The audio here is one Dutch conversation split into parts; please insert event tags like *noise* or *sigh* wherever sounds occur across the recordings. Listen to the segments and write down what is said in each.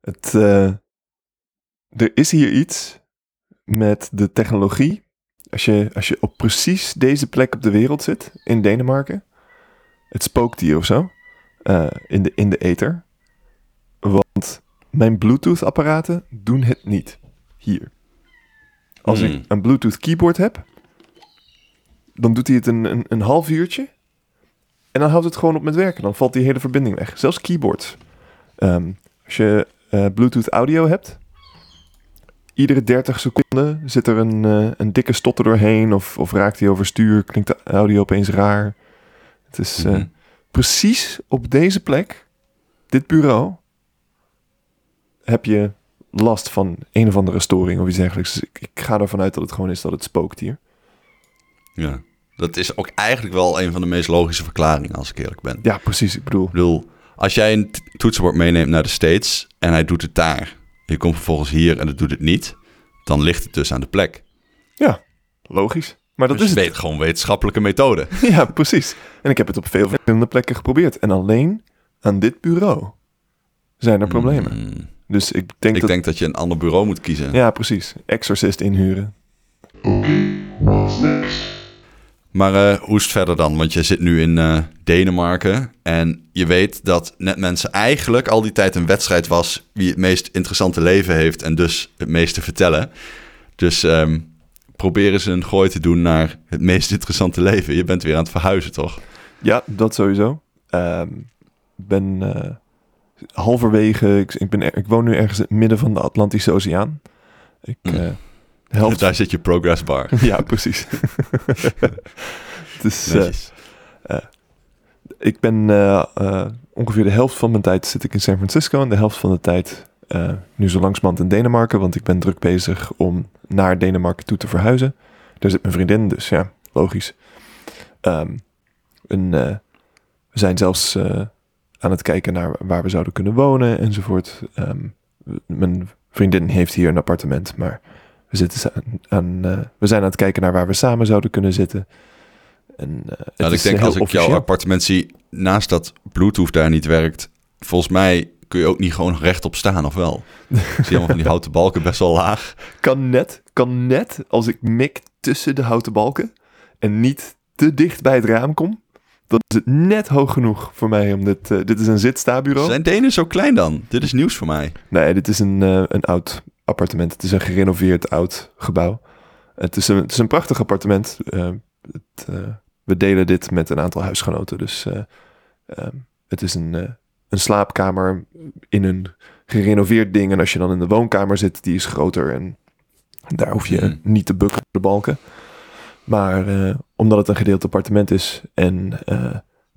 Het, eh, er is hier iets met de technologie. Als je, als je op precies deze plek op de wereld zit, in Denemarken. Het spookt hier of zo. eh, in, de, in de ether. Want mijn Bluetooth-apparaten doen het niet. Hier. Als Hmm. ik een Bluetooth keyboard heb, dan doet hij het een, een, een half uurtje. En dan houdt het gewoon op met werken. Dan valt die hele verbinding weg. Zelfs keyboards. Ehm, als je eh, Bluetooth audio hebt, iedere 30 seconden zit er een, eh, een dikke stotter doorheen. Of, of raakt hij overstuur, klinkt de audio opeens raar. Het is eh, Mhm. precies op deze plek, dit bureau, heb je last van een of andere storing of iets dergelijks. Dus ik, ik ga ervan uit dat het gewoon is dat het spookt hier. Ja. Dat is ook eigenlijk wel een van de meest logische verklaringen, als ik eerlijk ben. Ja, precies. Ik bedoel, Ik bedoel, als jij een toetsenbord meeneemt naar de States en hij doet het daar, je komt vervolgens hier en het doet het niet, dan ligt het dus aan de plek. logisch. Maar dat dus is je het. weet gewoon wetenschappelijke methode. *laughs* Ja, precies. En ik heb het op veel verschillende plekken geprobeerd. En alleen aan dit bureau zijn er problemen. Mm, Dus ik denk ik dat... denk dat je een ander bureau moet kiezen. Ja, precies. Exorcist inhuren. Maar eh, hoe is het verder dan? Want je zit nu in eh, Denemarken en je weet dat net mensen eigenlijk al die tijd een wedstrijd was wie het meest interessante leven heeft en dus het meest te vertellen. Dus ehm, probeer eens een gooi te doen naar het meest interessante leven. Je bent weer aan het verhuizen, toch? Ja, dat sowieso. Ehm, Ik ben eh, halverwege... Ik, ik, ben, ik woon nu ergens in het midden van de Atlantische Oceaan. Ik... Mm. Eh, de helft Daar zit je progress bar. *laughs* Ja, precies. *laughs* dus eh, Netjes. ik ben eh, eh, ongeveer de helft van mijn tijd zit ik in San Francisco en de helft van de tijd eh, nu zo langzamerhand in Denemarken, want ik ben druk bezig om naar Denemarken toe te verhuizen. Daar zit mijn vriendin, dus ja, logisch. Ehm, en, eh, we zijn zelfs eh, aan het kijken naar waar we zouden kunnen wonen enzovoort. Ehm, mijn vriendin heeft hier een appartement, maar we, zitten aan, eh, we zijn aan het kijken naar waar we samen zouden kunnen zitten. En, eh, Nou, ik denk heel als ik jouw appartement zie, naast dat Bluetooth daar niet werkt, volgens mij kun je ook niet gewoon rechtop staan, of wel? Ik zie allemaal van die *laughs* houten balken best wel laag. kan net, kan net als ik mik tussen de houten balken en niet te dicht bij het raam kom. Dan is het net hoog genoeg voor mij om dit... eh, dit is een zit-sta-bureau. Zijn Denen zo klein dan? Dit is nieuws voor mij. Nee, dit is een, eh, een oud appartement. Het is een gerenoveerd oud gebouw. Het is een, het is een prachtig appartement. Eh, het, eh, we delen dit met een aantal huisgenoten. Dus eh, ehm, het is een, een slaapkamer in een gerenoveerd ding. En als je dan in de woonkamer zit, die is groter. En daar hoef je Mhm. niet te bukken voor de balken. Maar omdat het een gedeeld appartement is en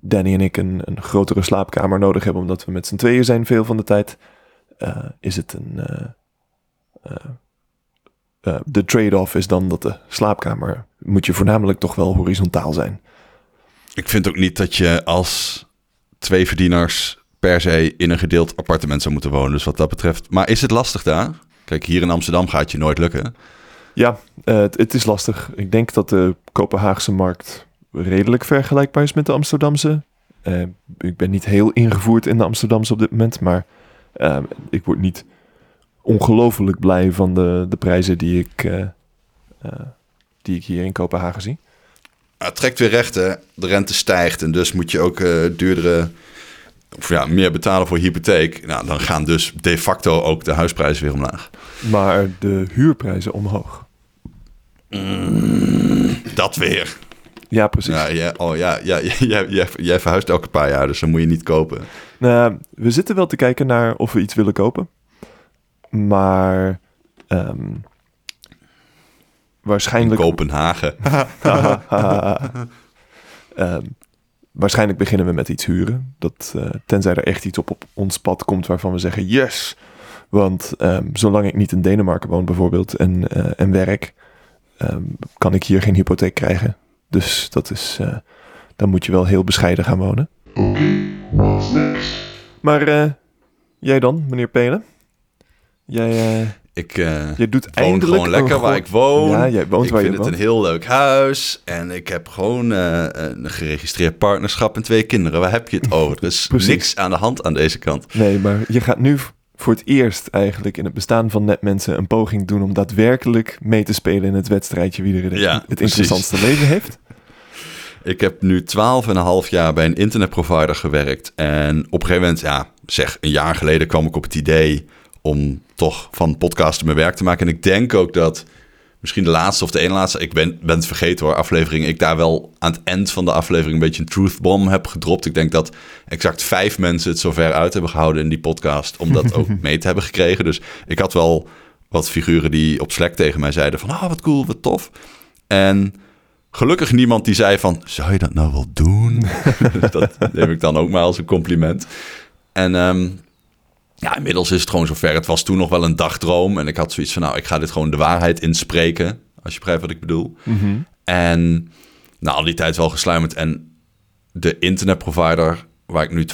Danny en ik een, een grotere slaapkamer nodig hebben, omdat we met z'n tweeën zijn veel van de tijd, is het een. Eh, eh, de trade-off is dan dat de slaapkamer moet je voornamelijk toch wel horizontaal zijn. Ik vind ook niet dat je als twee verdieners per se in een gedeeld appartement zou moeten wonen. Dus wat dat betreft. Maar is het lastig daar? Kijk, hier in Amsterdam gaat je nooit lukken. Ja, eh, het, het is lastig. Ik denk dat de Kopenhaagse markt redelijk vergelijkbaar is met de Amsterdamse. Ik ben niet heel ingevoerd in de Amsterdamse op dit moment, maar ik word niet ongelooflijk blij van de, de prijzen die ik, eh, eh, die ik hier in Kopenhagen zie. Het trekt weer recht, hè. De rente stijgt en dus moet je ook eh, duurdere... Of ja, meer betalen voor hypotheek. Nou, dan gaan dus de facto ook de huisprijzen weer omlaag. Maar de huurprijzen omhoog. Dat weer. Ja, precies. Ja, ja, oh, ja, ja, jij, jij, jij verhuist elke paar jaar, dus dan moet je niet kopen. Nou, we zitten wel te kijken naar of we iets willen kopen. Maar ehm, In waarschijnlijk, Kopenhagen. *laughs* Ehm, waarschijnlijk beginnen we met iets huren. Dat, eh, tenzij er echt iets op, op ons pad komt waarvan we zeggen yes. Want ehm, zolang ik niet in Denemarken woon bijvoorbeeld en, eh, en werk, ehm, kan ik hier geen hypotheek krijgen. Dus dat is, eh, dan moet je wel heel bescheiden gaan wonen. Maar eh, jij dan, meneer Pelen? Jij, eh, Ik eh, jij doet woon eindelijk gewoon lekker waar ik woon. Ja, jij woont ik waar vind je het woont. een heel leuk huis. En ik heb gewoon eh, een geregistreerd partnerschap en twee kinderen. Waar heb je het over? Er is *laughs* niks aan de hand aan deze kant. Nee, maar je gaat nu voor het eerst eigenlijk in het bestaan van netmensen een poging doen om daadwerkelijk mee te spelen in het wedstrijdje wie er het, Ja, het interessantste leven heeft. *laughs* Ik heb nu 12,5 jaar bij een internetprovider gewerkt. En op een gegeven moment, ja, zeg een jaar geleden kwam ik op het idee om toch van podcasten mijn werk te maken. En ik denk ook dat misschien de laatste of de ene laatste, ik ben, ben het vergeten hoor, aflevering, ik daar wel aan het eind van de aflevering een beetje een truth bomb heb gedropt. Ik denk dat exact vijf mensen het zover uit hebben gehouden in die podcast om dat ook *laughs* mee te hebben gekregen. Dus ik had wel wat figuren die op Slack tegen mij zeiden van, ah, wat cool, wat tof. En gelukkig niemand die zei van, zou je dat nou wel doen? *laughs* Dus dat neem ik dan ook maar als een compliment. En ehm, ja, inmiddels is het gewoon zover. Het was toen nog wel een dagdroom. En ik had zoiets van, nou, ik ga dit gewoon de waarheid inspreken. Als je begrijpt wat ik bedoel. Mhm. En na al die tijd wel gesluimerd. En de internetprovider waar ik nu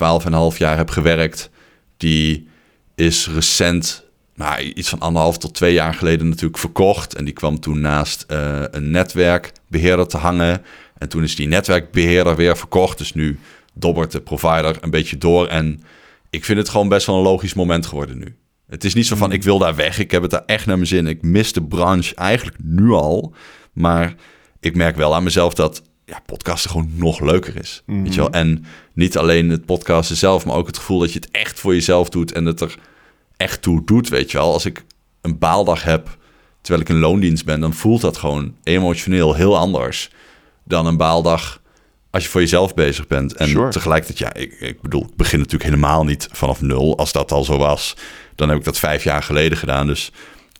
12,5 jaar heb gewerkt, die is recent, nou, iets van anderhalf tot twee jaar geleden natuurlijk verkocht. En die kwam toen naast eh, een netwerkbeheerder te hangen. En toen is die netwerkbeheerder weer verkocht. Dus nu dobbert de provider een beetje door. En ik vind het gewoon best wel een logisch moment geworden nu. Het is niet zo van, ik wil daar weg. Ik heb het daar echt naar mijn zin. Ik mis de branche eigenlijk nu al. Maar ik merk wel aan mezelf dat ja, podcasten gewoon nog leuker is. Weet je wel? En niet alleen het podcasten zelf, maar ook het gevoel dat je het echt voor jezelf doet en het er echt toe doet. Weet je wel? Als ik een baaldag heb terwijl ik in loondienst ben, dan voelt dat gewoon emotioneel heel anders dan een baaldag als je voor jezelf bezig bent. En Sure. tegelijkertijd, ja, ik, ik bedoel, ik begin natuurlijk helemaal niet vanaf nul. Als dat al zo was, dan heb ik dat vijf jaar geleden gedaan. Dus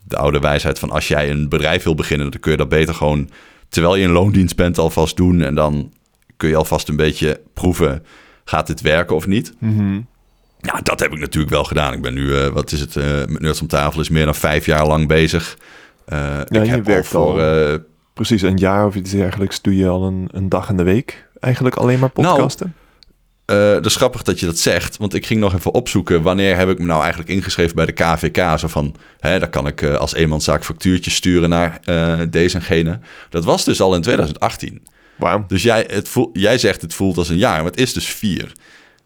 de oude wijsheid van als jij een bedrijf wil beginnen, dan kun je dat beter gewoon terwijl je in loondienst bent alvast doen. En dan kun je alvast een beetje proeven, gaat dit werken of niet? Mhm. Ja, dat heb ik natuurlijk wel gedaan. Ik ben nu, eh, wat is het, eh, met Nerds om tafel is meer dan vijf jaar lang bezig. Eh, ik heb al werkt voor... al- eh, Precies, een jaar of iets dergelijks doe je al een, een dag in de week eigenlijk alleen maar Nou, podcasten. Eh, dat is grappig dat je dat zegt, want ik ging nog even opzoeken wanneer heb ik me nou eigenlijk ingeschreven bij de KVK. Zo van, hè, dan kan ik eh, als eenmanszaak factuurtjes sturen naar eh, deze en gene. Dat was dus al in 2018. Wauw. Dus jij, het voel, jij zegt het voelt als een jaar, maar het is dus vier.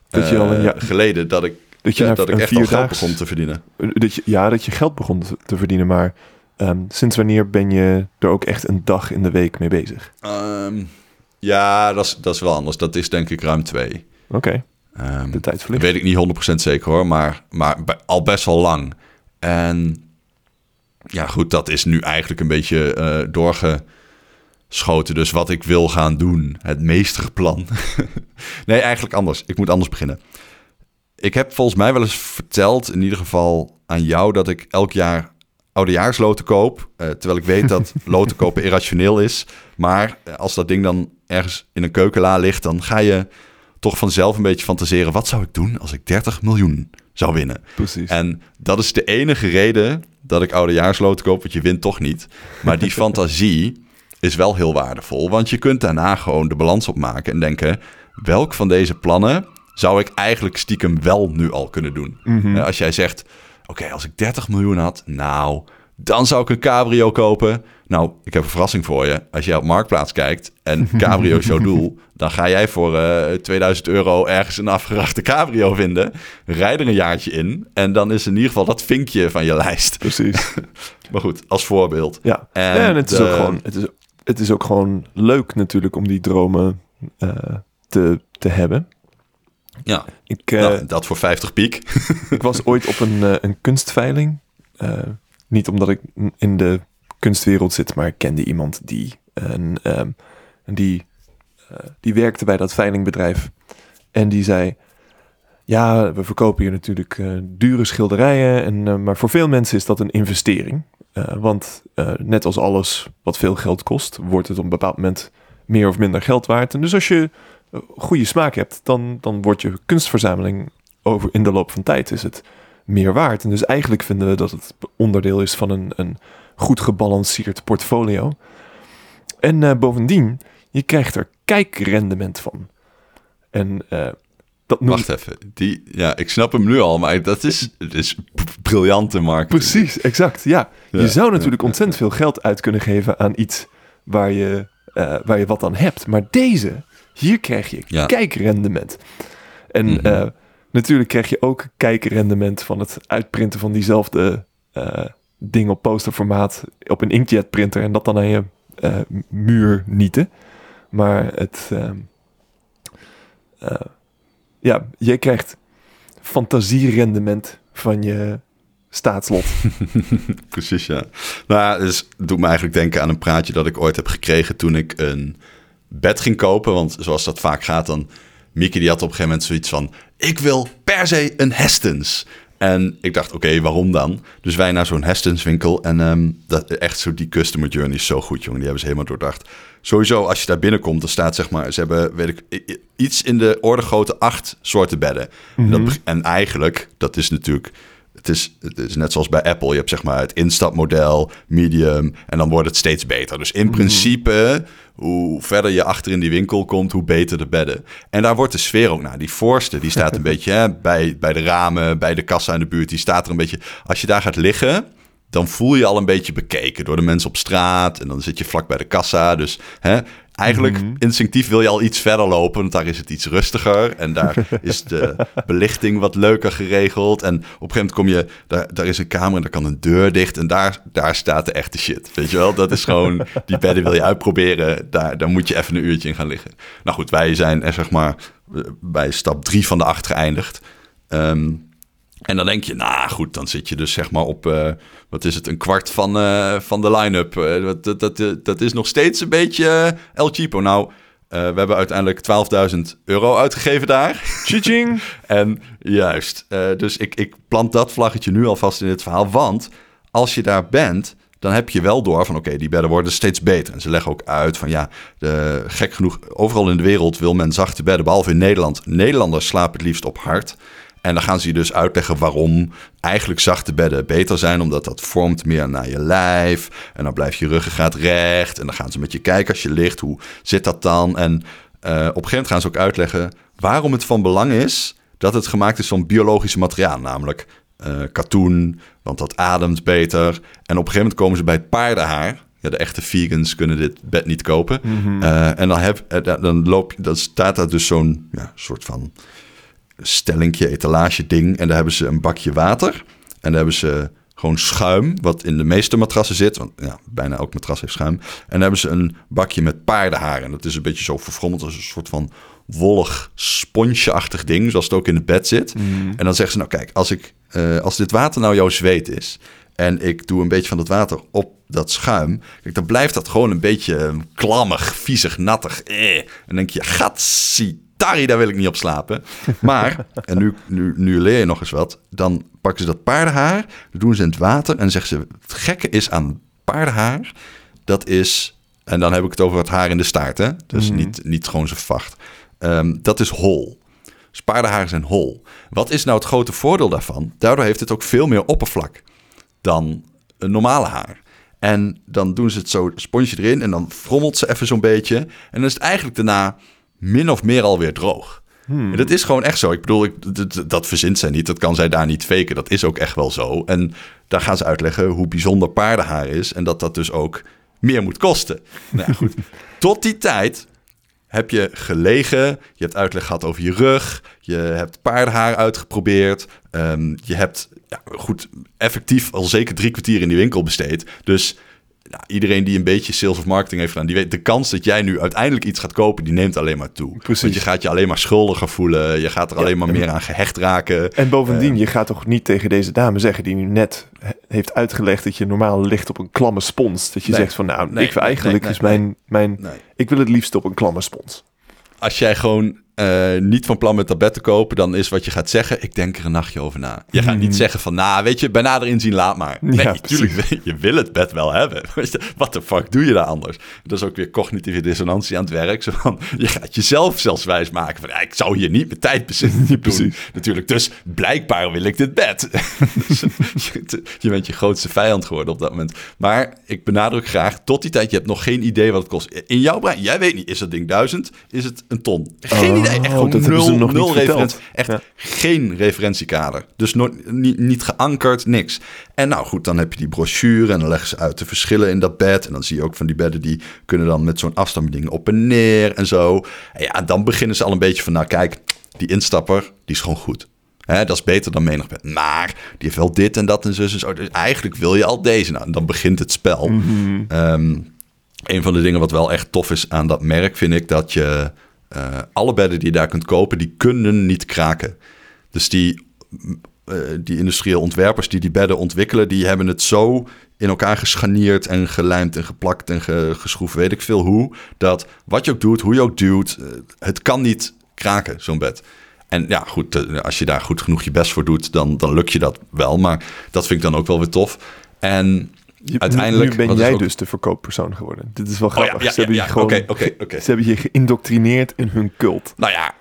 Dat je al een jaar- geleden dat ik, Dat je ja, dat ik echt al geld begon te verdienen. Dat je, ja, dat je geld begon te verdienen, maar ehm, sinds wanneer ben je er ook echt een dag in de week mee bezig? Ehm, ja, dat is, dat is wel anders. Dat is denk ik ruim twee. Oké, Ehm, de tijd Dat vliegt. weet ik niet 100% zeker hoor, maar, maar al best wel lang. En ja, goed, dat is nu eigenlijk een beetje eh, doorgeschoten. Dus wat ik wil gaan doen, het meesterplan. *laughs* nee, eigenlijk anders. Ik moet anders beginnen. Ik heb volgens mij wel eens verteld, in ieder geval aan jou, dat ik elk jaar oudejaarsloten koop. eh, terwijl ik weet dat *laughs* loten kopen irrationeel is. Maar eh, als dat ding dan ergens in een keukenla ligt, dan ga je toch vanzelf een beetje fantaseren. Wat zou ik doen als ik 30 miljoen zou winnen? Precies. En dat is de enige reden dat ik oudejaarsloten koop, want je wint toch niet. Maar die *laughs* fantasie is wel heel waardevol, want je kunt daarna gewoon de balans opmaken en denken... welk van deze plannen zou ik eigenlijk stiekem wel nu al kunnen doen? Mhm. Eh, Als jij zegt, oké, als ik 30 miljoen had, nou, dan zou ik een cabrio kopen. Nou, ik heb een verrassing voor je. Als jij op Marktplaats kijkt en *laughs* cabrio is jouw doel, dan ga jij voor eh 2000 euro ergens een afgerachte cabrio vinden. Rijd er een jaartje in en dan is in ieder geval dat vinkje van je lijst. Precies. *laughs* Maar goed, als voorbeeld. Ja, En ja, en het is, ook gewoon, het, is, het is ook gewoon leuk natuurlijk om die dromen eh, te, te hebben. Ja, Ik, eh, nou, dat voor 50 piek. *laughs* ik was ooit op een, eh, een kunstveiling. Eh, niet omdat ik in de kunstwereld zit, maar ik kende iemand die, een, ehm, die, die werkte bij dat veilingbedrijf. En die zei, ja, we verkopen hier natuurlijk dure schilderijen, en, maar voor veel mensen is dat een investering. Want net als alles wat veel geld kost, wordt het op een bepaald moment meer of minder geld waard. En dus als je goede smaak hebt, dan, dan wordt je kunstverzameling over in de loop van tijd is het meer waard. En dus eigenlijk vinden we dat het onderdeel is van een, een goed gebalanceerd portfolio. En eh, bovendien, je krijgt er kijkrendement van. En eh, dat noemt... Wacht even. Die, ja, ik snap hem nu al, maar dat is, het is briljante marketing. Precies, exact. Ja, je zou natuurlijk ja, ontzettend veel geld uit kunnen geven aan iets waar je, eh, waar je wat aan hebt. Maar deze, hier krijg je Ja. kijkrendement. En Mhm. eh, natuurlijk krijg je ook kijkrendement van het uitprinten van diezelfde uh, ding op posterformaat op een inkjet printer en dat dan aan je uh, muur nieten. Maar het, uh, ja, je krijgt fantasierendement van je staatslot. *laughs* Precies, ja. Nou, dus het doet me eigenlijk denken aan een praatje dat ik ooit heb gekregen toen ik een bed ging kopen. Want zoals dat vaak gaat, dan... Mickey die had op een gegeven moment zoiets van... Ik wil per se een Hestens. En ik dacht, oké, waarom dan? Dus wij naar zo'n Hestens winkel. En um, dat, echt zo die customer journey is zo goed, jongen. Die hebben ze helemaal doordacht. Sowieso, als je daar binnenkomt, dan staat zeg maar... Ze hebben, weet ik, iets in de orde grootte acht soorten bedden. Mm -hmm. dat, en eigenlijk, dat is natuurlijk het is, het is net zoals bij Apple. Je hebt zeg maar het instapmodel, medium en dan wordt het steeds beter. Dus in principe, hoe verder je achter in die winkel komt, hoe beter de bedden. En daar wordt de sfeer ook naar. Die voorste, die staat een *laughs* beetje hè, bij, bij de ramen, bij de kassa in de buurt. Die staat er een beetje... Als je daar gaat liggen, dan voel je al een beetje bekeken door de mensen op straat. En dan zit je vlak bij de kassa. Dus hè, eigenlijk mm -hmm. instinctief wil je al iets verder lopen, want daar is het iets rustiger. En daar *laughs* is de belichting wat leuker geregeld. En op een gegeven moment kom je, daar, daar is een kamer en daar kan een deur dicht. En daar, daar staat de echte shit. Weet je wel, dat is gewoon, *laughs* die bedden wil je uitproberen. Daar, daar moet je even een uurtje in gaan liggen. Nou goed, wij zijn er zeg maar bij stap drie van de acht geëindigd. Um, en dan denk je, nou goed, dan zit je dus zeg maar op, uh, wat is het, een kwart van, uh, van de line-up. Uh, dat, dat, dat is nog steeds een beetje El Cheapo. Nou, we hebben uiteindelijk 12.000 euro uitgegeven daar. Ching. *laughs* en juist, dus ik, ik plant dat vlaggetje nu alvast in dit verhaal. Want als je daar bent, dan heb je wel door van oké, die bedden worden steeds beter. En ze leggen ook uit van ja, de, gek genoeg, overal in de wereld wil men zachte bedden, behalve in Nederland. Nederlanders slapen het liefst op hard. En dan gaan ze je dus uitleggen waarom eigenlijk zachte bedden beter zijn. Omdat dat vormt meer naar je lijf. En dan blijft je ruggengraat recht. En dan gaan ze met je kijken als je ligt. Hoe zit dat dan? En uh, op een gegeven moment gaan ze ook uitleggen waarom het van belang is dat het gemaakt is van biologisch materiaal. Namelijk uh, katoen, want dat ademt beter. En op een gegeven moment komen ze bij het paardenhaar. Ja, de echte vegans kunnen dit bed niet kopen. Mm -hmm. uh, en dan, heb, dan, loop, dan staat daar dus zo'n ja, soort van stellingje, etalage ding. En daar hebben ze een bakje water. En daar hebben ze gewoon schuim, wat in de meeste matrassen zit. Want ja, bijna elk matras heeft schuim. En dan hebben ze een bakje met paardenhaar. En dat is een beetje zo verfrommeld als een soort van wollig, spongeachtig ding. Zoals het ook in het bed zit. Mm. En dan zeggen ze, nou kijk, als, ik, uh, als dit water nou jouw zweet is... en ik doe een beetje van dat water op dat schuim... Kijk, dan blijft dat gewoon een beetje klammig, viezig, nattig. Eh. En dan denk je, gatsie Tari, daar wil ik niet op slapen. Maar, *laughs* en nu, nu, nu leer je nog eens wat. Dan pakken ze dat paardenhaar, doen ze in het water en zeggen ze... Het gekke is aan paardenhaar, dat is... En dan heb ik het over het haar in de staart, hè? Dus mm. niet, niet gewoon zijn vacht. Um, dat is hol. Dus paardenhaar zijn hol. Wat is nou het grote voordeel daarvan? Daardoor heeft het ook veel meer oppervlak dan een normale haar. En dan doen ze het zo, sponsje erin en dan frommelt ze even zo'n beetje. En dan is het eigenlijk daarna min of meer alweer droog. Hmm. En dat is gewoon echt zo. Ik bedoel, ik, dat, dat verzint zij niet. Dat kan zij daar niet faken. Dat is ook echt wel zo. En daar gaan ze uitleggen hoe bijzonder paardenhaar is. En dat dat dus ook meer moet kosten. *laughs* Nou goed. Tot die tijd heb je gelegen. Je hebt uitleg gehad over je rug. Je hebt paardenhaar uitgeprobeerd. Um, je hebt ja, goed effectief al zeker drie kwartier in die winkel besteed. Dus nou, iedereen die een beetje sales of marketing heeft gedaan, die weet de kans dat jij nu uiteindelijk iets gaat kopen, die neemt alleen maar toe. Precies. Want je gaat je alleen maar schuldiger voelen, je gaat er ja, alleen maar meer aan gehecht raken. En bovendien, uh, je gaat toch niet tegen deze dame zeggen die nu net heeft uitgelegd dat je normaal ligt op een klamme spons. Dat je nee, zegt van nou, nee, ik eigenlijk nee, is mijn, mijn ik wil het liefst op een klamme spons. Als jij gewoon uh, niet van plan met dat bed te kopen, dan is wat je gaat zeggen: ik denk er een nachtje over na. Je gaat niet zeggen van, nou, weet je, bij nader inzien, laat maar. Nee, ja, natuurlijk, *laughs* je wil het bed wel hebben. *laughs* Wat de fuck doe je daar anders? Dat is ook weer cognitieve dissonantie aan het werk. *laughs* Zo van, je gaat jezelf zelfs wijs maken van, ja, ik zou hier niet mijn tijd bezitten. Precies. Natuurlijk, dus blijkbaar wil ik dit bed. dus, je bent je grootste vijand geworden op dat moment. Maar ik benadruk graag, tot die tijd, je hebt nog geen idee wat het kost. In jouw brein, jij weet niet, is dat ding duizend? Is het een ton? Geen oh. idee. Echt oh, dat nul, nog nul referentie. Echt ja. geen referentiekader. Dus no niet, niet geankerd, niks. En nou goed, dan heb je die brochure en dan leggen ze uit de verschillen in dat bed. En dan zie je ook van die bedden die kunnen dan met zo'n afstandsbediening op en neer en zo. En ja, dan beginnen ze al een beetje van, nou kijk, die instapper, die is gewoon goed. Hè, dat is beter dan menig bed. Maar die heeft wel dit en dat en zo en zo. Dus eigenlijk wil je al deze. Nou, dan begint het spel. Mhm. Ehm, een van de dingen wat wel echt tof is aan dat merk, vind ik dat je eh, alle bedden die je daar kunt kopen, die kunnen niet kraken. Dus die, eh, die industrieel ontwerpers die die bedden ontwikkelen, die hebben het zo in elkaar gescharnierd en gelijmd en geplakt en ge- geschroefd, weet ik veel hoe, dat wat je ook doet, hoe je ook duwt, eh, het kan niet kraken, zo'n bed. En ja, goed, als je daar goed genoeg je best voor doet, dan, dan lukt je dat wel. Maar dat vind ik dan ook wel weer tof. En Je- uiteindelijk... Nu ben jij ook- dus de verkooppersoon geworden. Dit is wel Oh ja, grappig. ja, ze hebben ja, gewoon... Ze hebben je geïndoctrineerd in hun cult. Nou ja,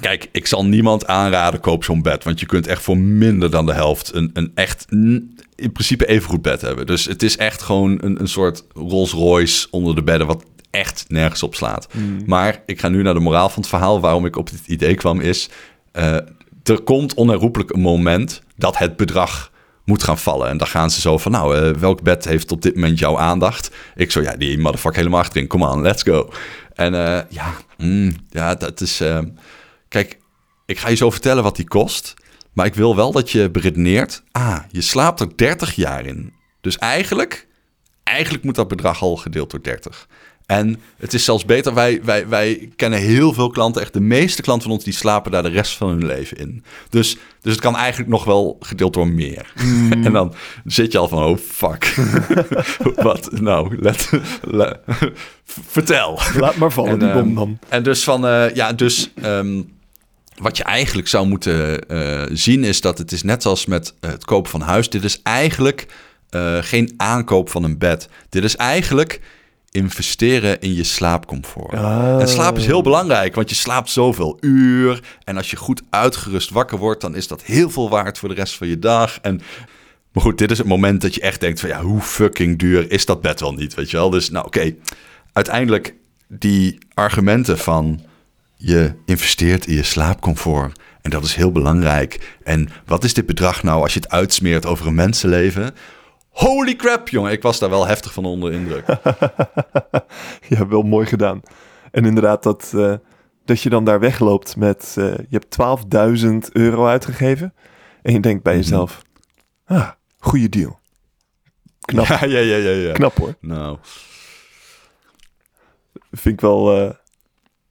kijk, ik zal niemand aanraden, koop zo'n bed. Want je kunt echt voor minder dan de helft een, een echt in principe even goed bed hebben. Dus het is echt gewoon een, een soort Rolls Royce onder de bedden, wat echt nergens op slaat. Maar ik ga nu naar de moraal van het verhaal. Waarom ik op dit idee kwam is, eh, er komt onherroepelijk een moment dat het bedrag moet gaan vallen. En dan gaan ze zo van, nou, eh, welk bed heeft op dit moment jouw aandacht? Ik zo, ja, die motherfucker helemaal achterin. Come on, let's go. En eh, ja, mm, ja, dat is... eh, kijk, ik ga je zo vertellen wat die kost. Maar ik wil wel dat je beredeneert... Ah, je slaapt er 30 jaar in. Dus eigenlijk, eigenlijk moet dat bedrag al gedeeld door 30. En het is zelfs beter, wij, wij, wij kennen heel veel klanten, echt de meeste klanten van ons, die slapen daar de rest van hun leven in. Dus, dus het kan eigenlijk nog wel gedeeld door meer. *laughs* en dan zit je al van, oh fuck. *laughs* Wat? Nou, let, le- vertel. Laat maar vallen, En, die bom ehm, dan. En dus van, eh, ja, dus ehm, wat je eigenlijk zou moeten eh, zien is dat het is net als met eh, het kopen van huis. Dit is eigenlijk geen aankoop van een bed. Dit is eigenlijk investeren in je slaapcomfort. Ah. En slaap is heel belangrijk, want je slaapt zoveel uur. En als je goed uitgerust wakker wordt, dan is dat heel veel waard voor de rest van je dag. En maar goed, dit is het moment dat je echt denkt van ja, hoe fucking duur is dat bed wel niet, weet je wel? Dus nou oké, uiteindelijk die argumenten van je investeert in je slaapcomfort en dat is heel belangrijk. En wat is dit bedrag nou als je het uitsmeert over een mensenleven? Holy crap, jongen, ik was daar wel heftig van onder de indruk. *laughs* Ja, wel mooi gedaan. En inderdaad, dat, eh, dat je dan daar wegloopt met... eh, je hebt 12.000 euro uitgegeven. En je denkt bij Mhm. jezelf... Ah, goede deal. Knap, *laughs* Ja, ja, ja, ja, ja. knap hoor. Nou, Vind ik wel... eh,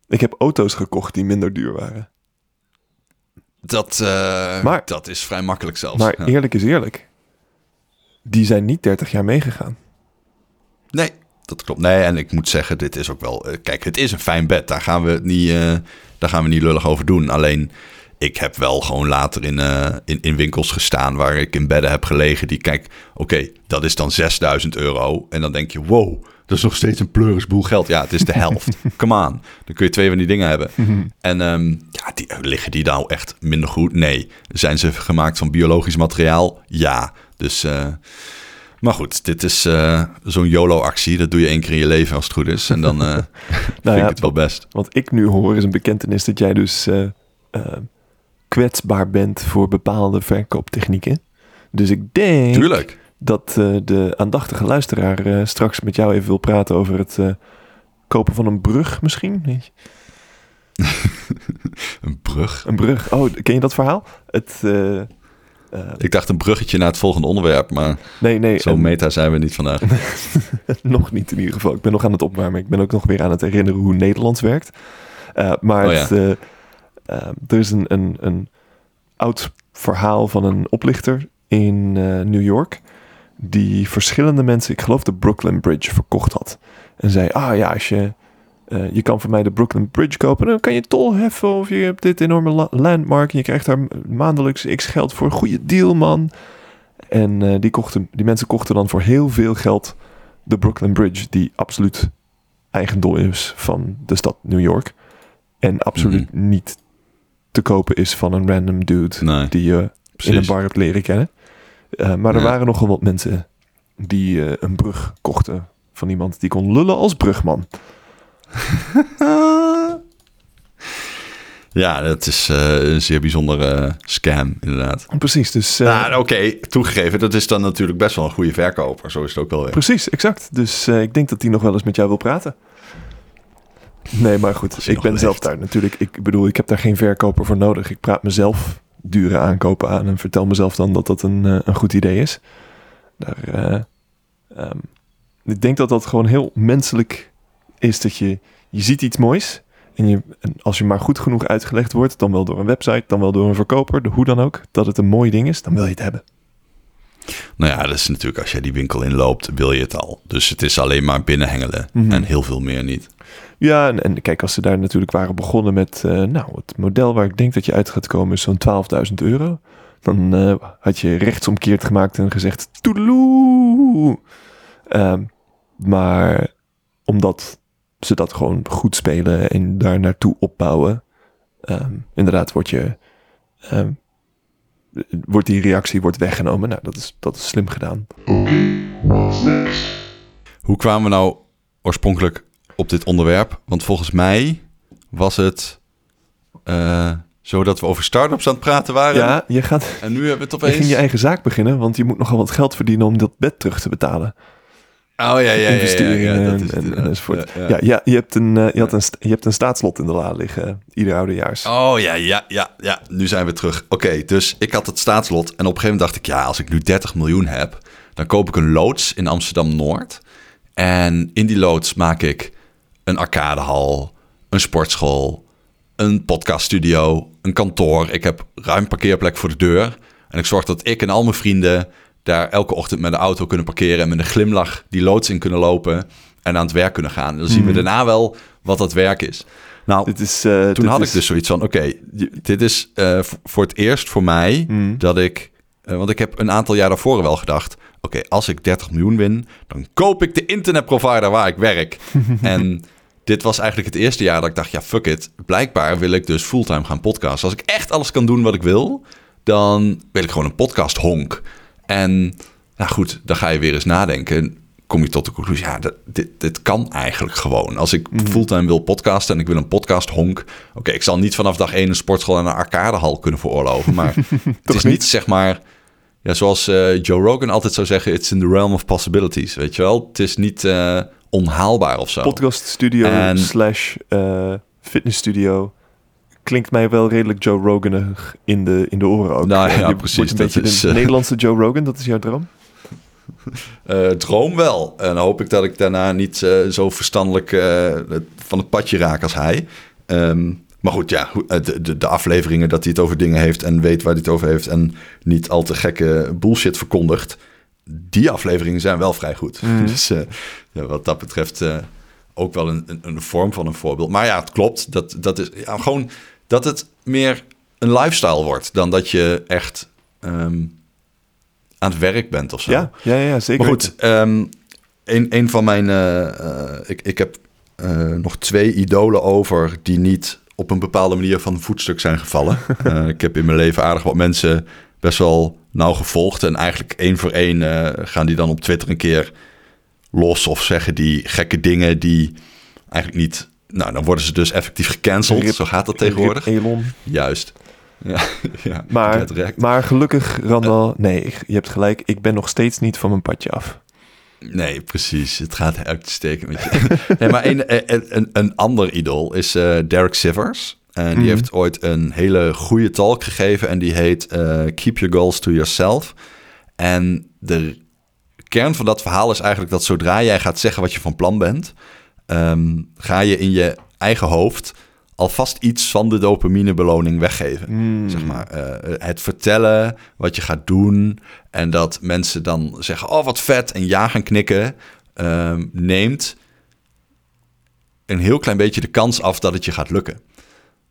ik heb auto's gekocht die minder duur waren. dat, Maar- dat is vrij makkelijk zelfs. Maar Ja. eerlijk is eerlijk. Die zijn niet 30 jaar meegegaan. Nee, dat klopt. Nee, en ik moet zeggen, dit is ook wel... eh, kijk, het is een fijn bed. Daar gaan we het niet, eh, daar gaan we niet lullig over doen. Alleen, ik heb wel gewoon later in, eh, in, in winkels gestaan... waar ik in bedden heb gelegen die... Kijk, oké, dat is dan 6000 euro. En dan denk je, wow, dat is nog steeds een pleurisboel geld. Ja, het is de *laughs* helft. Come on. Dan kun je twee van die dingen hebben. En ehm, ja, die, liggen die nou echt minder goed? Nee. Zijn ze gemaakt van biologisch materiaal? Ja. Dus... eh, maar goed, dit is eh, zo'n YOLO-actie. Dat doe je één keer in je leven als het goed is. En dan eh *laughs* vind Nou ik ja, het wel best. Wat ik nu hoor is een bekentenis dat jij dus kwetsbaar bent voor bepaalde verkooptechnieken. Dus ik denk Tuurlijk. dat de aandachtige luisteraar straks met jou even wil praten over het kopen van een brug misschien. Weet je? *laughs* Een brug. Een brug. Oh, ken je dat verhaal? Het, eh, Ik dacht een bruggetje naar het volgende onderwerp. Maar nee, nee. zo meta zijn we niet vandaag. *laughs* nog niet in ieder geval. Ik ben nog aan het opwarmen. Ik ben ook nog weer aan het herinneren hoe Nederlands werkt. Eh, maar Oh ja. het, eh, er is een, een, een oud verhaal van een oplichter in New York. Die verschillende mensen, ik geloof de Brooklyn Bridge, verkocht had. En zei, ah ja, als je, eh, je kan voor mij de Brooklyn Bridge kopen. Dan kan je tol heffen of je hebt dit enorme la- landmark. En je krijgt daar maandelijks x geld voor. Goede deal, man. En eh, die, kochten, die mensen kochten dan voor heel veel geld de Brooklyn Bridge, die absoluut eigendom is van de stad New York. En absoluut niet te kopen is van een random dude Nee, die je in een bar hebt leren kennen. Eh, maar er Ja. waren nogal wat mensen die een brug kochten van iemand die kon lullen als brugman. *laughs* Ja, dat is eh, een zeer bijzondere eh, scam, inderdaad. Precies, dus... eh, Nou, oké, toegegeven. Dat is dan natuurlijk best wel een goede verkoper. Zo is het ook wel weer. Precies, exact. Dus ik denk dat hij nog wel eens met jou wil praten. Nee, maar goed, ik ben zelf daar natuurlijk. Ik bedoel, ik heb daar geen verkoper voor nodig. Ik praat mezelf dure aankopen aan en vertel mezelf dan dat dat een, een goed idee is. Daar, eh, ehm, ik denk dat dat gewoon heel menselijk is dat je, je ziet iets moois en, je, en als je maar goed genoeg uitgelegd wordt, dan wel door een website, dan wel door een verkoper, de hoe dan ook, dat het een mooi ding is, dan wil je het hebben. Nou ja, dat is natuurlijk als jij die winkel inloopt, wil je het al. Dus het is alleen maar binnenhengelen Mhm. en heel veel meer niet. Ja, en, en kijk, als ze daar natuurlijk waren begonnen met, eh, nou, het model waar ik denk dat je uit gaat komen is zo'n 12.000 euro. Dan eh, had je rechtsomkeerd gemaakt en gezegd, toedeloe. Ehm, maar omdat ze dat gewoon goed spelen en daar naartoe opbouwen, ehm, inderdaad wordt je, ehm, wordt die reactie wordt weggenomen. Nou, dat is, dat is slim gedaan. Hoe kwamen we nou oorspronkelijk op dit onderwerp? Want volgens mij was het eh, zo dat we over start-ups aan het praten waren. Ja, je gaat, En nu hebben we het *laughs* je opeens... ging je eigen zaak beginnen, want je moet nogal wat geld verdienen om dat bed terug te betalen. Oh ja, ja, ja. ja, ja, dat is en, het en, inderdaad. enzovoort. Ja, je, hebt een, eh, je, had een, je hebt een staatslot in de la liggen, eh, ieder oudejaars. Oh ja, ja, ja, ja. Nu zijn we terug. Oké, dus ik had het staatslot. En op een gegeven moment dacht ik, ja, als ik nu 30 miljoen heb, dan koop ik een loods in Amsterdam Noord. En in die loods maak ik een arcadehal, een sportschool, een podcaststudio, een kantoor. Ik heb ruim parkeerplek voor de deur. En ik zorg dat ik en al mijn vrienden daar elke ochtend met de auto kunnen parkeren en met een glimlach die loods in kunnen lopen en aan het werk kunnen gaan. En dan zien we Mhm. daarna wel wat dat werk is. Nou, Dit is, eh, toen dit had is- ik dus zoiets van: oké, dit is eh, voor het eerst voor mij Mm. dat ik. eh, want ik heb een aantal jaar daarvoor wel gedacht: oké, als ik 30 miljoen win, dan koop ik de internetprovider waar ik werk. *laughs* en dit was eigenlijk het eerste jaar dat ik dacht: ja, fuck it. Blijkbaar wil ik dus fulltime gaan podcasten. Als ik echt alles kan doen wat ik wil, dan wil ik gewoon een podcast honk. En nou goed, dan ga je weer eens nadenken. Kom je tot de conclusie, ja, dit, dit kan eigenlijk gewoon. Als ik Mhm. fulltime wil podcasten en ik wil een podcast honk. Oké, ik zal niet vanaf dag één een sportschool en een arcadehal kunnen veroorloven. Maar *laughs* het is niet, zeg maar, ja, zoals eh, Joe Rogan altijd zou zeggen, it's in the realm of possibilities. Weet je wel? Het is niet eh, onhaalbaar of zo. podcast studio En- slash eh fitnessstudio. Klinkt mij wel redelijk Joe Roganig in de, in de oren ook. Nou ja, Je precies, Een dat is, de eh, Nederlandse Joe Rogan, dat is jouw droom? *laughs* Eh, droom wel. En dan hoop ik dat ik daarna niet eh, zo verstandelijk van het padje raak als hij. Ehm, maar goed, ja, de, de, de afleveringen dat hij het over dingen heeft en weet waar hij het over heeft en niet al te gekke bullshit verkondigt. Die afleveringen zijn wel vrij goed. Mhm. *laughs* Dus ja, wat dat betreft ook wel een, een, een vorm van een voorbeeld. Maar ja, het klopt. Dat, dat is ja, gewoon dat het meer een lifestyle wordt dan dat je echt ehm, aan het werk bent of zo. Ja, ja, ja, zeker. Maar goed, ehm, een, een van mijn... eh, ik, ik heb eh, nog twee idolen over die niet op een bepaalde manier van een voetstuk zijn gevallen. *laughs* Eh, ik heb in mijn leven aardig wat mensen best wel nauw gevolgd. En eigenlijk één voor één gaan die dan op Twitter een keer los of zeggen die gekke dingen die eigenlijk niet... Nou, dan worden ze dus effectief gecanceld. Rip- Zo gaat dat tegenwoordig. Elon. Juist. *laughs* Ja, ja Maar, maar gelukkig, Randal, nee, je hebt gelijk. Ik ben nog steeds niet van mijn padje af. Nee, precies. Het gaat uitstekend met je. *laughs* nee, maar een, een, een, een ander idool is eh, Derek Sivers. En die Mhm. heeft ooit een hele goede talk gegeven. En die heet eh, Keep Your Goals to Yourself. En de kern van dat verhaal is eigenlijk dat zodra jij gaat zeggen wat je van plan bent... ehm, ga je in je eigen hoofd alvast iets van de dopaminebeloning weggeven. Mm. Zeg maar, eh, het vertellen wat je gaat doen en dat mensen dan zeggen, oh wat vet en ja gaan knikken, ehm, neemt een heel klein beetje de kans af dat het je gaat lukken.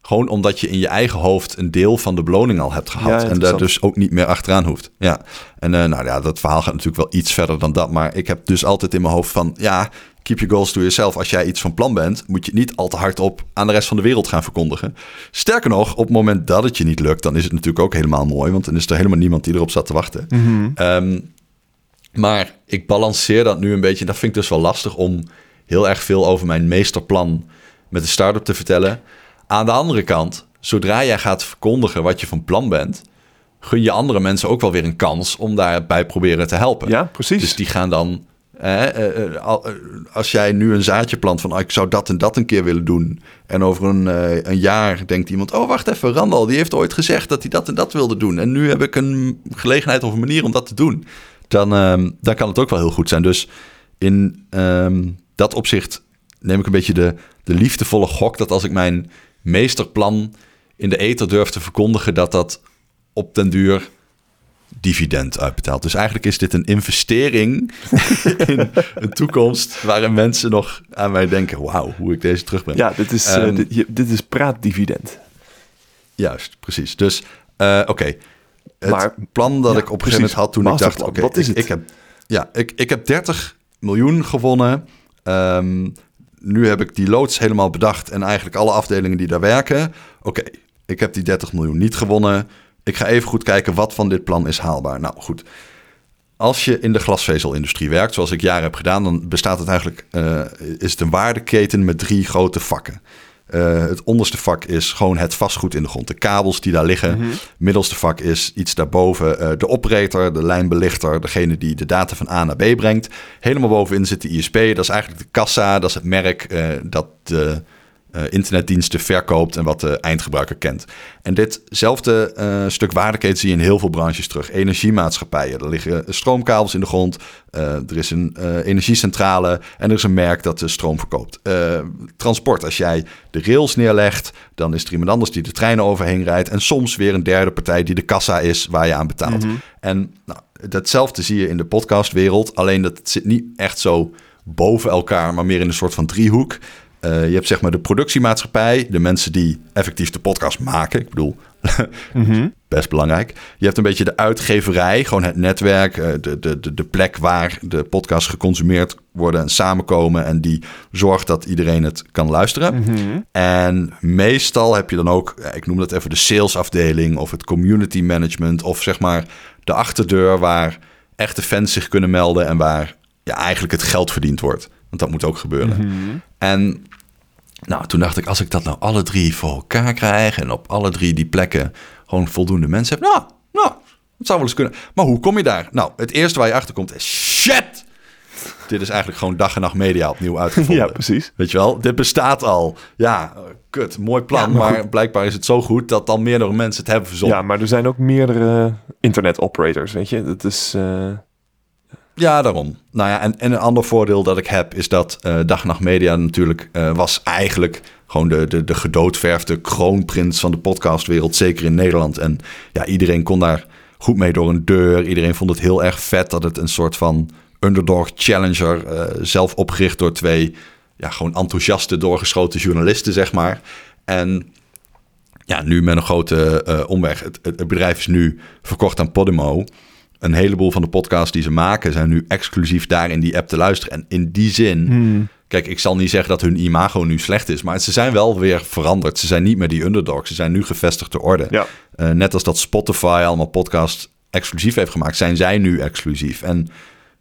Gewoon omdat je in je eigen hoofd een deel van de beloning al hebt Ja, gehad. en daar dus ook niet meer achteraan hoeft. Ja. En eh, nou ja, dat verhaal gaat natuurlijk wel iets verder dan dat. Maar ik heb dus altijd in mijn hoofd van ja, keep your goals to yourself. Als jij iets van plan bent, moet je het niet al te hard op aan de rest van de wereld gaan verkondigen. Sterker nog, op het moment dat het je niet lukt, dan is het natuurlijk ook helemaal mooi. Want dan is er helemaal niemand die erop staat te wachten. Mhm. Ehm, maar ik balanceer dat nu een beetje. En dat vind ik dus wel lastig om heel erg veel over mijn meesterplan met de start-up te vertellen. Aan de andere kant, zodra jij gaat verkondigen wat je van plan bent, gun je andere mensen ook wel weer een kans om daarbij proberen te helpen. Ja, precies. Dus die gaan dan als jij nu een zaadje plant van... ah, ik zou dat en dat een keer willen doen... en over een, eh, een jaar denkt iemand... oh, wacht even, Randal, die heeft ooit gezegd... dat hij dat en dat wilde doen... en nu heb ik een gelegenheid of een manier om dat te doen... dan, ehm, dan kan het ook wel heel goed zijn. Dus in ehm, dat opzicht neem ik een beetje de, de liefdevolle gok... dat als ik mijn meesterplan in de ether durf te verkondigen... dat dat op den duur dividend uitbetaalt. Dus eigenlijk is dit een investering *laughs* in een toekomst waarin mensen nog aan mij denken: wauw, hoe ik deze terugbreng. Ja, dit is, eh, Ehm, dit, is praatdividend. Juist, precies. Dus eh, oké, het Maar- plan dat ja, ik op een gegeven moment had toen ik dacht: oké, wat is ik, het? ik heb, ja, ik, ik heb 30 miljoen gewonnen. Ehm, nu heb ik die loods helemaal bedacht en eigenlijk alle afdelingen die daar werken. Oké, ik heb die 30 miljoen niet gewonnen. Ik ga even goed kijken wat van dit plan is haalbaar. Nou goed, als je in de glasvezelindustrie werkt, zoals ik jaren heb gedaan, dan bestaat het eigenlijk, eh, is het een waardeketen met drie grote vakken. Eh, het onderste vak is gewoon het vastgoed in de grond, de kabels die daar liggen. Middelste vak is iets daarboven, eh, de operator, de lijnbelichter, degene die de data van A naar B brengt. Helemaal bovenin zit de ISP, dat is eigenlijk de kassa, dat is het merk dat de eh, internetdiensten verkoopt en wat de eindgebruiker kent. En ditzelfde eh, stuk waardeketen zie je in heel veel branches terug. Energiemaatschappijen, er liggen stroomkabels in de grond, eh, er is een eh, energiecentrale en er is een merk dat de stroom verkoopt. Eh, transport, als jij de rails neerlegt, dan is er iemand anders die de treinen overheen rijdt en soms weer een derde partij die de kassa is waar je aan betaalt. En nou, datzelfde zie je in de podcastwereld, alleen dat het zit niet echt zo boven elkaar, maar meer in een soort van driehoek. Eh, je hebt zeg maar de productiemaatschappij, de mensen die effectief de podcast maken. Ik bedoel, *laughs* best belangrijk. Je hebt een beetje de uitgeverij, gewoon het netwerk, eh, de, de, de, de plek waar de podcasts geconsumeerd worden en samenkomen. En die zorgt dat iedereen het kan luisteren. En meestal heb je dan ook, eh, ik noem dat even de salesafdeling of het community management. Of zeg maar de achterdeur waar echte fans zich kunnen melden en waar ja, eigenlijk het geld verdiend wordt. Want dat moet ook gebeuren. En nou, toen dacht ik, als ik dat nou alle drie voor elkaar krijg en op alle drie die plekken gewoon voldoende mensen heb, nou, nou, dat zou wel eens kunnen. Maar hoe kom je daar? Nou, het eerste waar je achter komt is shit. Dit is eigenlijk gewoon dag en nacht media opnieuw uitgevonden. *laughs* Ja, precies. Weet je wel, dit bestaat al. Ja, kut, mooi plan. Ja, maar maar blijkbaar is het zo goed dat dan meerdere mensen het hebben verzonnen. Ja, maar er zijn ook meerdere internet operators, weet je. Dat is... eh, Ja, daarom. Nou ja, en, en een ander voordeel dat ik heb is dat eh Dag Media natuurlijk eh, was eigenlijk gewoon de, de, de gedoodverfde kroonprins van de podcastwereld, zeker in Nederland. En ja, iedereen kon daar goed mee door een deur. Iedereen vond het heel erg vet dat het een soort van underdog challenger, eh, zelf opgericht door twee ja, gewoon enthousiaste, doorgeschoten journalisten, zeg maar. En ja, nu met een grote omweg. Het, het bedrijf is nu verkocht aan Podimo. Een heleboel van de podcasts die ze maken zijn nu exclusief daar in die app te luisteren. En in die zin, hmm, kijk, ik zal niet zeggen dat hun imago nu slecht is, maar ze zijn wel weer veranderd. Ze zijn niet meer die underdog. Ze zijn nu gevestigde orde. ja. Eh, net als dat Spotify allemaal podcasts exclusief heeft gemaakt, zijn zij nu exclusief. En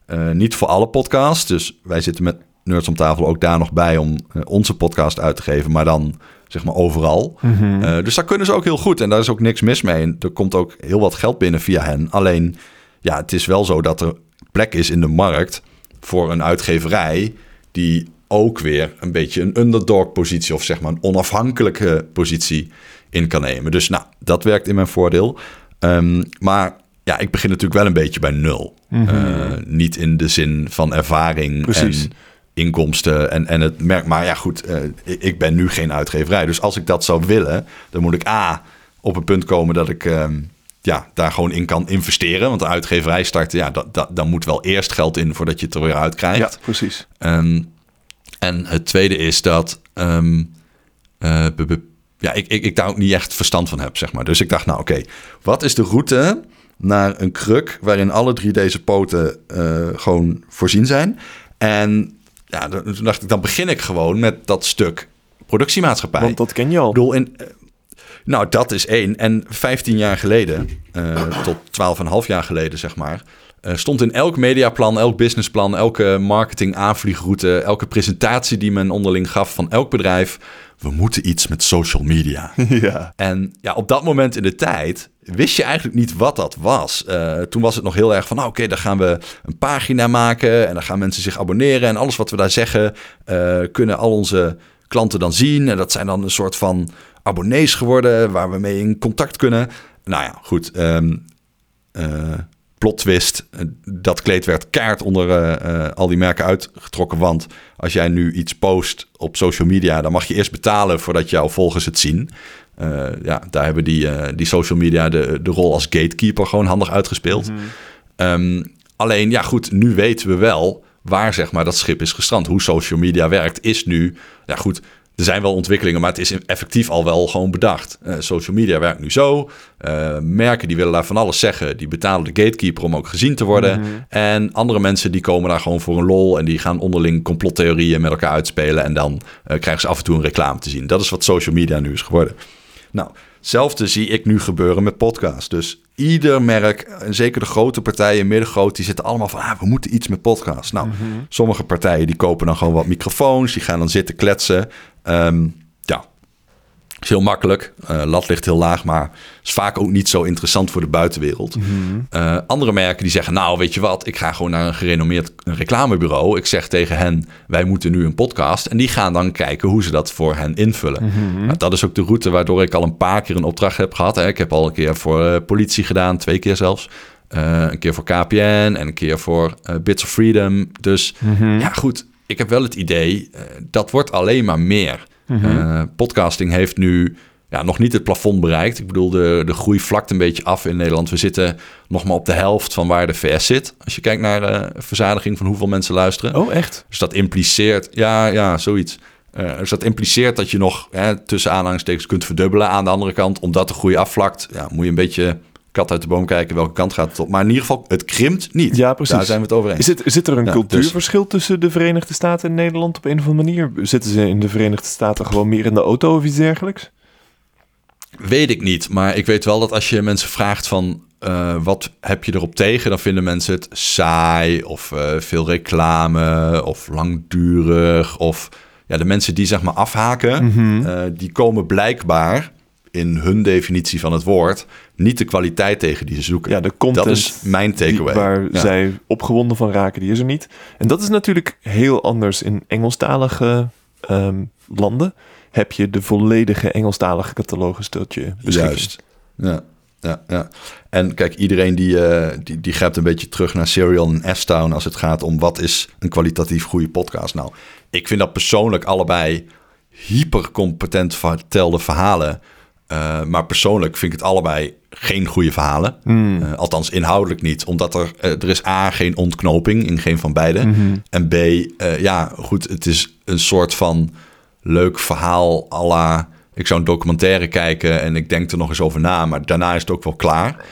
eh, niet voor alle podcasts. Dus wij zitten met Nerds om tafel ook daar nog bij om eh, onze podcast uit te geven, maar dan zeg maar overal. Mhm. Dus daar kunnen ze ook heel goed en daar is ook niks mis mee. En er komt ook heel wat geld binnen via hen. Alleen, ja, het is wel zo dat er plek is in de markt voor een uitgeverij die ook weer een beetje een underdog positie of zeg maar een onafhankelijke positie in kan nemen. Dus nou, dat werkt in mijn voordeel. Ehm, maar ja, ik begin natuurlijk wel een beetje bij nul. Eh, niet in de zin van ervaring Precies. en inkomsten en, en het merk. Maar ja, goed, eh, ik- ik ben nu geen uitgeverij. Dus als ik dat zou willen, dan moet ik A, op een punt komen dat ik ehm, ja, daar gewoon in kan investeren. Want de uitgeverij starten, ja, dat, dat, dan moet wel eerst geld in voordat je het er weer uit krijgt. ja, precies. Ehm, en het tweede is dat ehm, eh, ja, ik, ik, ik daar ook niet echt verstand van heb, zeg maar. Dus ik dacht, nou oké, wat is de route naar een kruk waarin alle drie deze poten eh, gewoon voorzien zijn? En ja, toen dacht ik, dan begin ik gewoon met dat stuk productiemaatschappij. Want dat ken je al. Ik bedoel, in, eh, nou, dat is één. En 15 jaar geleden, eh, tot 12,5 jaar geleden, zeg maar, eh, stond in elk mediaplan, elk businessplan, elke marketing aanvliegroute, elke presentatie die men onderling gaf van elk bedrijf, we moeten iets met social media. *laughs* ja. En ja, op dat moment in de tijd wist je eigenlijk niet wat dat was. Uh, toen was het nog heel erg van, nou, oké, dan gaan we een pagina maken en dan gaan mensen zich abonneren en alles wat we daar zeggen uh, kunnen al onze klanten dan zien. En dat zijn dan een soort van abonnees geworden waar we mee in contact kunnen. Nou ja, goed. Um, uh, plot twist. Dat kleed werd kaart onder uh, al die merken uitgetrokken. Want als jij nu iets post op social media, dan mag je eerst betalen voordat jouw volgers het zien. Uh, ja, daar hebben die, die social media de, de rol als gatekeeper gewoon handig uitgespeeld. Mm -hmm. um, alleen, ja goed, nu weten we wel waar zeg maar dat schip is gestrand. Hoe social media werkt is nu, ja goed, er zijn wel ontwikkelingen, maar het is effectief al wel gewoon bedacht. Uh, social media werkt nu zo. Uh, merken die willen daar van alles zeggen. Die betalen de gatekeeper om ook gezien te worden. Mm -hmm. En andere mensen die komen daar gewoon voor een lol. En die gaan onderling complottheorieën met elkaar uitspelen. En dan uh, krijgen ze af en toe een reclame te zien. Dat is wat social media nu is geworden. Nou, hetzelfde zie ik nu gebeuren met podcasts. Dus ieder merk, en zeker de grote partijen, middengroot, die zitten allemaal van, ah, we moeten iets met podcasts. Nou, mm -hmm. sommige partijen die kopen dan gewoon wat microfoons, die gaan dan zitten kletsen. Um, ja, is heel makkelijk. Uh, lat ligt heel laag, maar is vaak ook niet zo interessant voor de buitenwereld. Mm -hmm. uh, andere merken die zeggen, nou, weet je wat, ik ga gewoon naar een gerenommeerd reclamebureau. Ik zeg tegen hen, wij moeten nu een podcast. En die gaan dan kijken hoe ze dat voor hen invullen. Mm -hmm. nou, dat is ook de route waardoor ik al een paar keer een opdracht heb gehad. Hè. Ik heb al een keer voor uh, politie gedaan, twee keer zelfs. Een keer voor KPN en een keer voor Bits of Freedom. Dus mm -hmm. ja, goed. Ik heb wel het idee, dat wordt alleen maar meer. Mm -hmm. podcasting heeft nu ja, nog niet het plafond bereikt. Ik bedoel, de, de groei vlakt een beetje af in Nederland. We zitten nog maar op de helft van waar de VS zit. Als je kijkt naar de verzadiging van hoeveel mensen luisteren. Oh, echt? Dus dat impliceert, ja, ja, zoiets. Uh, dus dat impliceert dat je nog hè, tussen aanhalingstekens kunt verdubbelen. Aan de andere kant, omdat de groei afvlakt, ja, moet je een beetje kat uit de boom kijken welke kant gaat het op. Maar in ieder geval, het krimpt niet. Ja, precies. Daar zijn we het over eens. Is het, zit er een ja, cultuurverschil dus... tussen de Verenigde Staten en Nederland op een of andere manier? Zitten ze in de Verenigde Staten gewoon meer in de auto of iets dergelijks? Weet ik niet, maar ik weet wel dat als je mensen vraagt van uh, wat heb je erop tegen, dan vinden mensen het saai of uh, veel reclame of langdurig of ja, de mensen die zeg maar afhaken, mm-hmm. uh, die komen blijkbaar in hun definitie van het woord niet de kwaliteit tegen die ze zoeken. Ja, de content dat is mijn takeaway. Waar ja. zij opgewonden van raken, die is er niet. En dat is natuurlijk heel anders in Engelstalige um, landen. Heb je de volledige Engelstalige catalogus tot je beschikking. Juist. Ja. Ja, ja. En kijk, iedereen die, uh, die, die grijpt een beetje terug naar Serial en S-Town als het gaat om wat is een kwalitatief goede podcast. Nou, ik vind dat persoonlijk allebei hypercompetent vertelde verhalen. Uh, maar persoonlijk vind ik het allebei geen goede verhalen. Mm. Uh, althans, inhoudelijk niet. Omdat er, uh, er is A, geen ontknoping in geen van beide. Mm-hmm. En B, ja, goed, het is een soort van leuk verhaal à la... Ik zou een documentaire kijken en ik denk er nog eens over na. Maar daarna is het ook wel klaar.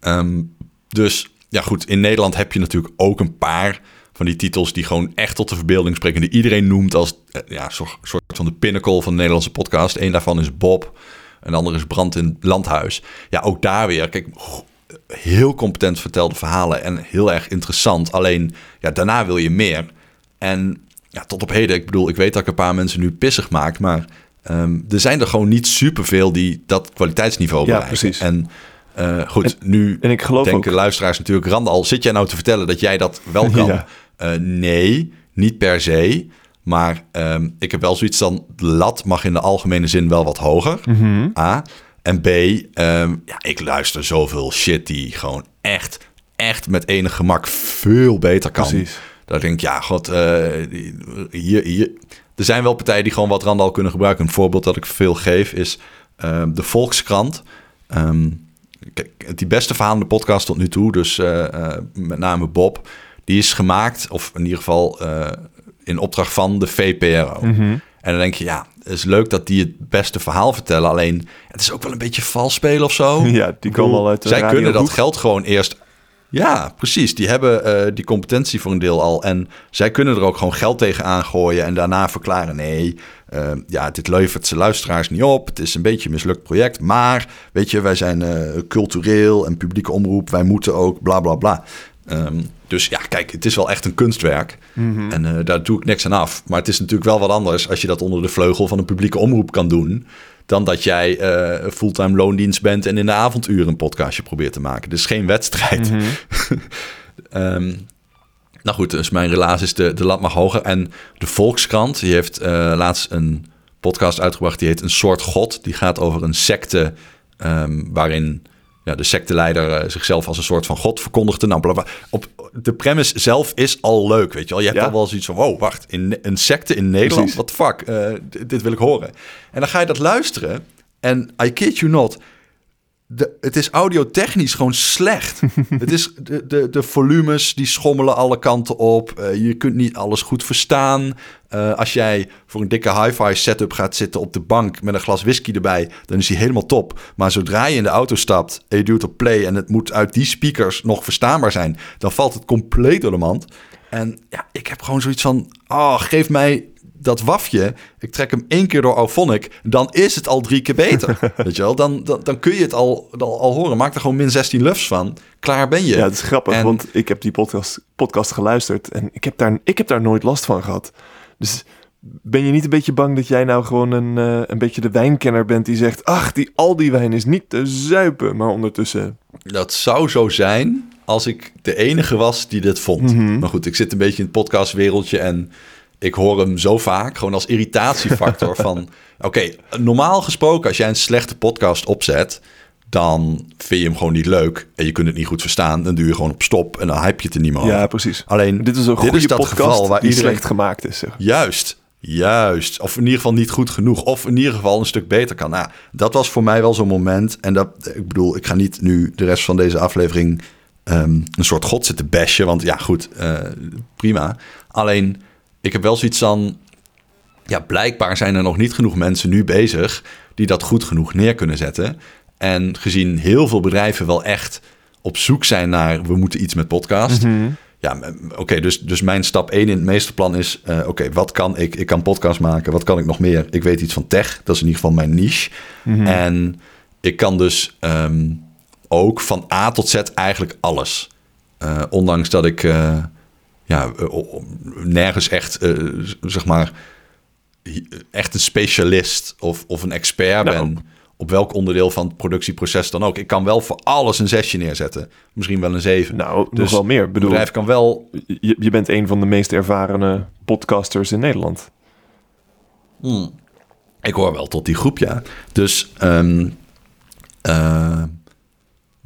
Um, dus ja, goed, in Nederland heb je natuurlijk ook een paar van die titels die gewoon echt tot de verbeelding spreken. Die iedereen noemt als ja, soort, soort van de pinnacle van de Nederlandse podcast. Eén daarvan is Bob. En de andere is Brand in het Landhuis. Ja, ook daar weer. Kijk, heel competent vertelde verhalen en heel erg interessant. Alleen, ja, daarna wil je meer. En ja, tot op heden, ik bedoel, ik weet dat ik een paar mensen nu pissig maak, maar um, er zijn er gewoon niet superveel die dat kwaliteitsniveau bereiken. Ja, precies. En uh, goed, en, nu en ik geloof denken ook. luisteraars natuurlijk, Randal, zit jij nou te vertellen dat jij dat wel *laughs* kan? Ja. Uh, nee, niet per se. Maar um, ik heb wel zoiets dan, de lat mag in de algemene zin wel wat hoger. Mhm. A. En B, um, ja, ik luister zoveel shit die gewoon echt, echt met enig gemak veel beter kan. Precies. Dat denk ik, ja, god, uh, hier, hier. Er zijn wel partijen die gewoon wat Randal kunnen gebruiken. Een voorbeeld dat ik veel geef is uh, de Volkskrant. Um, kijk, die beste verhalende podcast tot nu toe, dus uh, met name Bob, die is gemaakt, of in ieder geval in opdracht van de VPRO. Mm-hmm. En dan denk je, ja, het is leuk dat die het beste verhaal vertellen. Alleen, het is ook wel een beetje vals spelen of zo. *laughs* Ja, die komen al uit de Zij kunnen dat geld gewoon eerst... Ja, precies. Die hebben uh, die competentie voor een deel al. En zij kunnen er ook gewoon geld tegen aangooien... en daarna verklaren, nee, uh, ja, dit levert zijn luisteraars niet op. Het is een beetje een mislukt project. Maar, weet je, wij zijn uh, cultureel en publieke omroep. Wij moeten ook bla, bla, bla. Ehm, dus ja, kijk, het is wel echt een kunstwerk. Mhm. En eh, daar doe ik niks aan af. Maar het is natuurlijk wel wat anders als je dat onder de vleugel van een publieke omroep kan doen. Dan dat jij eh, fulltime loondienst bent en in de avonduren een podcastje probeert te maken. Dus geen wedstrijd. Mhm. *laughs* Ehm, nou goed, dus mijn relaas is de, de lat mag hoger. En de Volkskrant, die heeft eh, laatst een podcast uitgebracht. Die heet Een soort God. Die gaat over een secte ehm, waarin ja, de secteleider eh, zichzelf als een soort van God verkondigde. Nou. Op, de premise zelf is al leuk, weet je wel. Je hebt Ja. al wel zoiets van, wow, wacht, in, een secte in Nederland? The fuck? Eh, dit wil ik horen. En dan ga je dat luisteren en I kid you not... De, het is audiotechnisch gewoon slecht. *laughs* het is de, de, de volumes die schommelen alle kanten op. Eh, je kunt niet alles goed verstaan. Eh, als jij voor een dikke hi-fi setup gaat zitten op de bank met een glas whisky erbij, dan is die helemaal top. Maar zodra je in de auto stapt en je duwt op play en het moet uit die speakers nog verstaanbaar zijn, dan valt het compleet door de mand. En ja, ik heb gewoon zoiets van, oh, geef mij dat wafje, ik trek hem één keer door Auphonic, dan is het al drie keer beter. *laughs* Weet je wel, dan, dan, dan kun je het al, al, al horen. Maak er gewoon min 16 lufs van. Klaar ben je. Ja, het is grappig, En- want ik heb die podcast, podcast geluisterd en ik heb, daar, ik heb daar nooit last van gehad. Dus ben je niet een beetje bang dat jij nou gewoon een, eh, een beetje de wijnkenner bent die zegt... ach, die, al die wijn is niet te zuipen, maar ondertussen... Dat zou zo zijn als ik de enige was die dit vond. Mhm. Maar goed, ik zit een beetje in het podcastwereldje en ik hoor hem zo vaak gewoon als irritatiefactor *laughs* van... Oké, normaal gesproken als jij een slechte podcast opzet, dan vind je hem gewoon niet leuk en je kunt het niet goed verstaan. Dan duw je gewoon op stop en dan hype je het er niet meer over. Ja, precies. Alleen, Dit is een goede is dat podcast geval waar die iedereen... slecht gemaakt is. Zeg. Juist, juist. Of in ieder geval niet goed genoeg. Of in ieder geval een stuk beter kan. Nou, dat was voor mij wel zo'n moment. En dat, ik bedoel, ik ga niet nu de rest van deze aflevering ehm, een soort god zitten bashen. Want ja, goed, eh, prima. Alleen, ik heb wel zoiets van... Ja, blijkbaar zijn er nog niet genoeg mensen nu bezig... die dat goed genoeg neer kunnen zetten. En gezien heel veel bedrijven wel echt op zoek zijn naar... we moeten iets met podcast... Mhm. Ja, oké, dus, dus mijn stap 1 in het meesterplan is... eh, oké, wat kan ik? Ik kan podcast maken. Wat kan ik nog meer? Ik weet iets van tech. Dat is in ieder geval mijn niche. Mhm. En ik kan dus ehm, ook van A tot Z eigenlijk alles. Eh, ondanks dat ik eh, ja, nergens echt, zeg maar... echt een specialist of, of een expert Nou. ben... op welk onderdeel van het productieproces dan ook. Ik kan wel voor alles een zesje neerzetten. Misschien wel een zeven. Nou, nog Dus wel meer. Bedoel, bedrijf kan wel je, je bent een van de meest ervarene podcasters in Nederland. Hmm. Ik hoor wel tot die groep, ja. Dus, ehm, eh,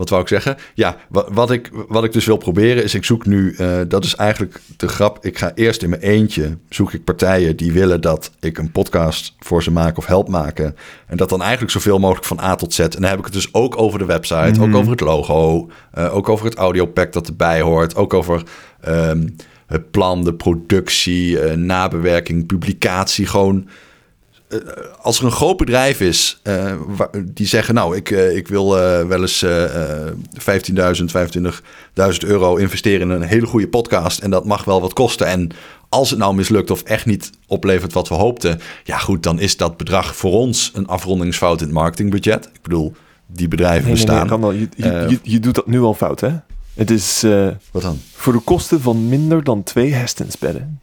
wat wou ik zeggen? Ja, wat, wat, ik, wat ik dus wil proberen is, ik zoek nu, eh, dat is eigenlijk de grap. Ik ga eerst in mijn eentje, zoek ik partijen die willen dat ik een podcast voor ze maak of help maken. En dat dan eigenlijk zoveel mogelijk van A tot Z. En dan heb ik het dus ook over de website, Mhm. ook over het logo, eh, ook over het audiopack dat erbij hoort, ook over... ehm, het plan, de productie, eh, nabewerking, publicatie. Gewoon als er een groot bedrijf is eh, die zeggen: Nou, ik, eh, ik wil eh, wel eens eh, eh, 15.000, 25.000 euro investeren in een hele goede podcast. En dat mag wel wat kosten. En als het nou mislukt of echt niet oplevert wat we hoopten, ja, goed, dan is dat bedrag voor ons een afrondingsfout in het marketingbudget. Ik bedoel, die bedrijven Nee, nee, nee, bestaan. Randal, je, je, Eh, je, je doet dat nu al fout, hè? Het is eh, Wat dan? voor de kosten van minder dan twee Hestensbedden.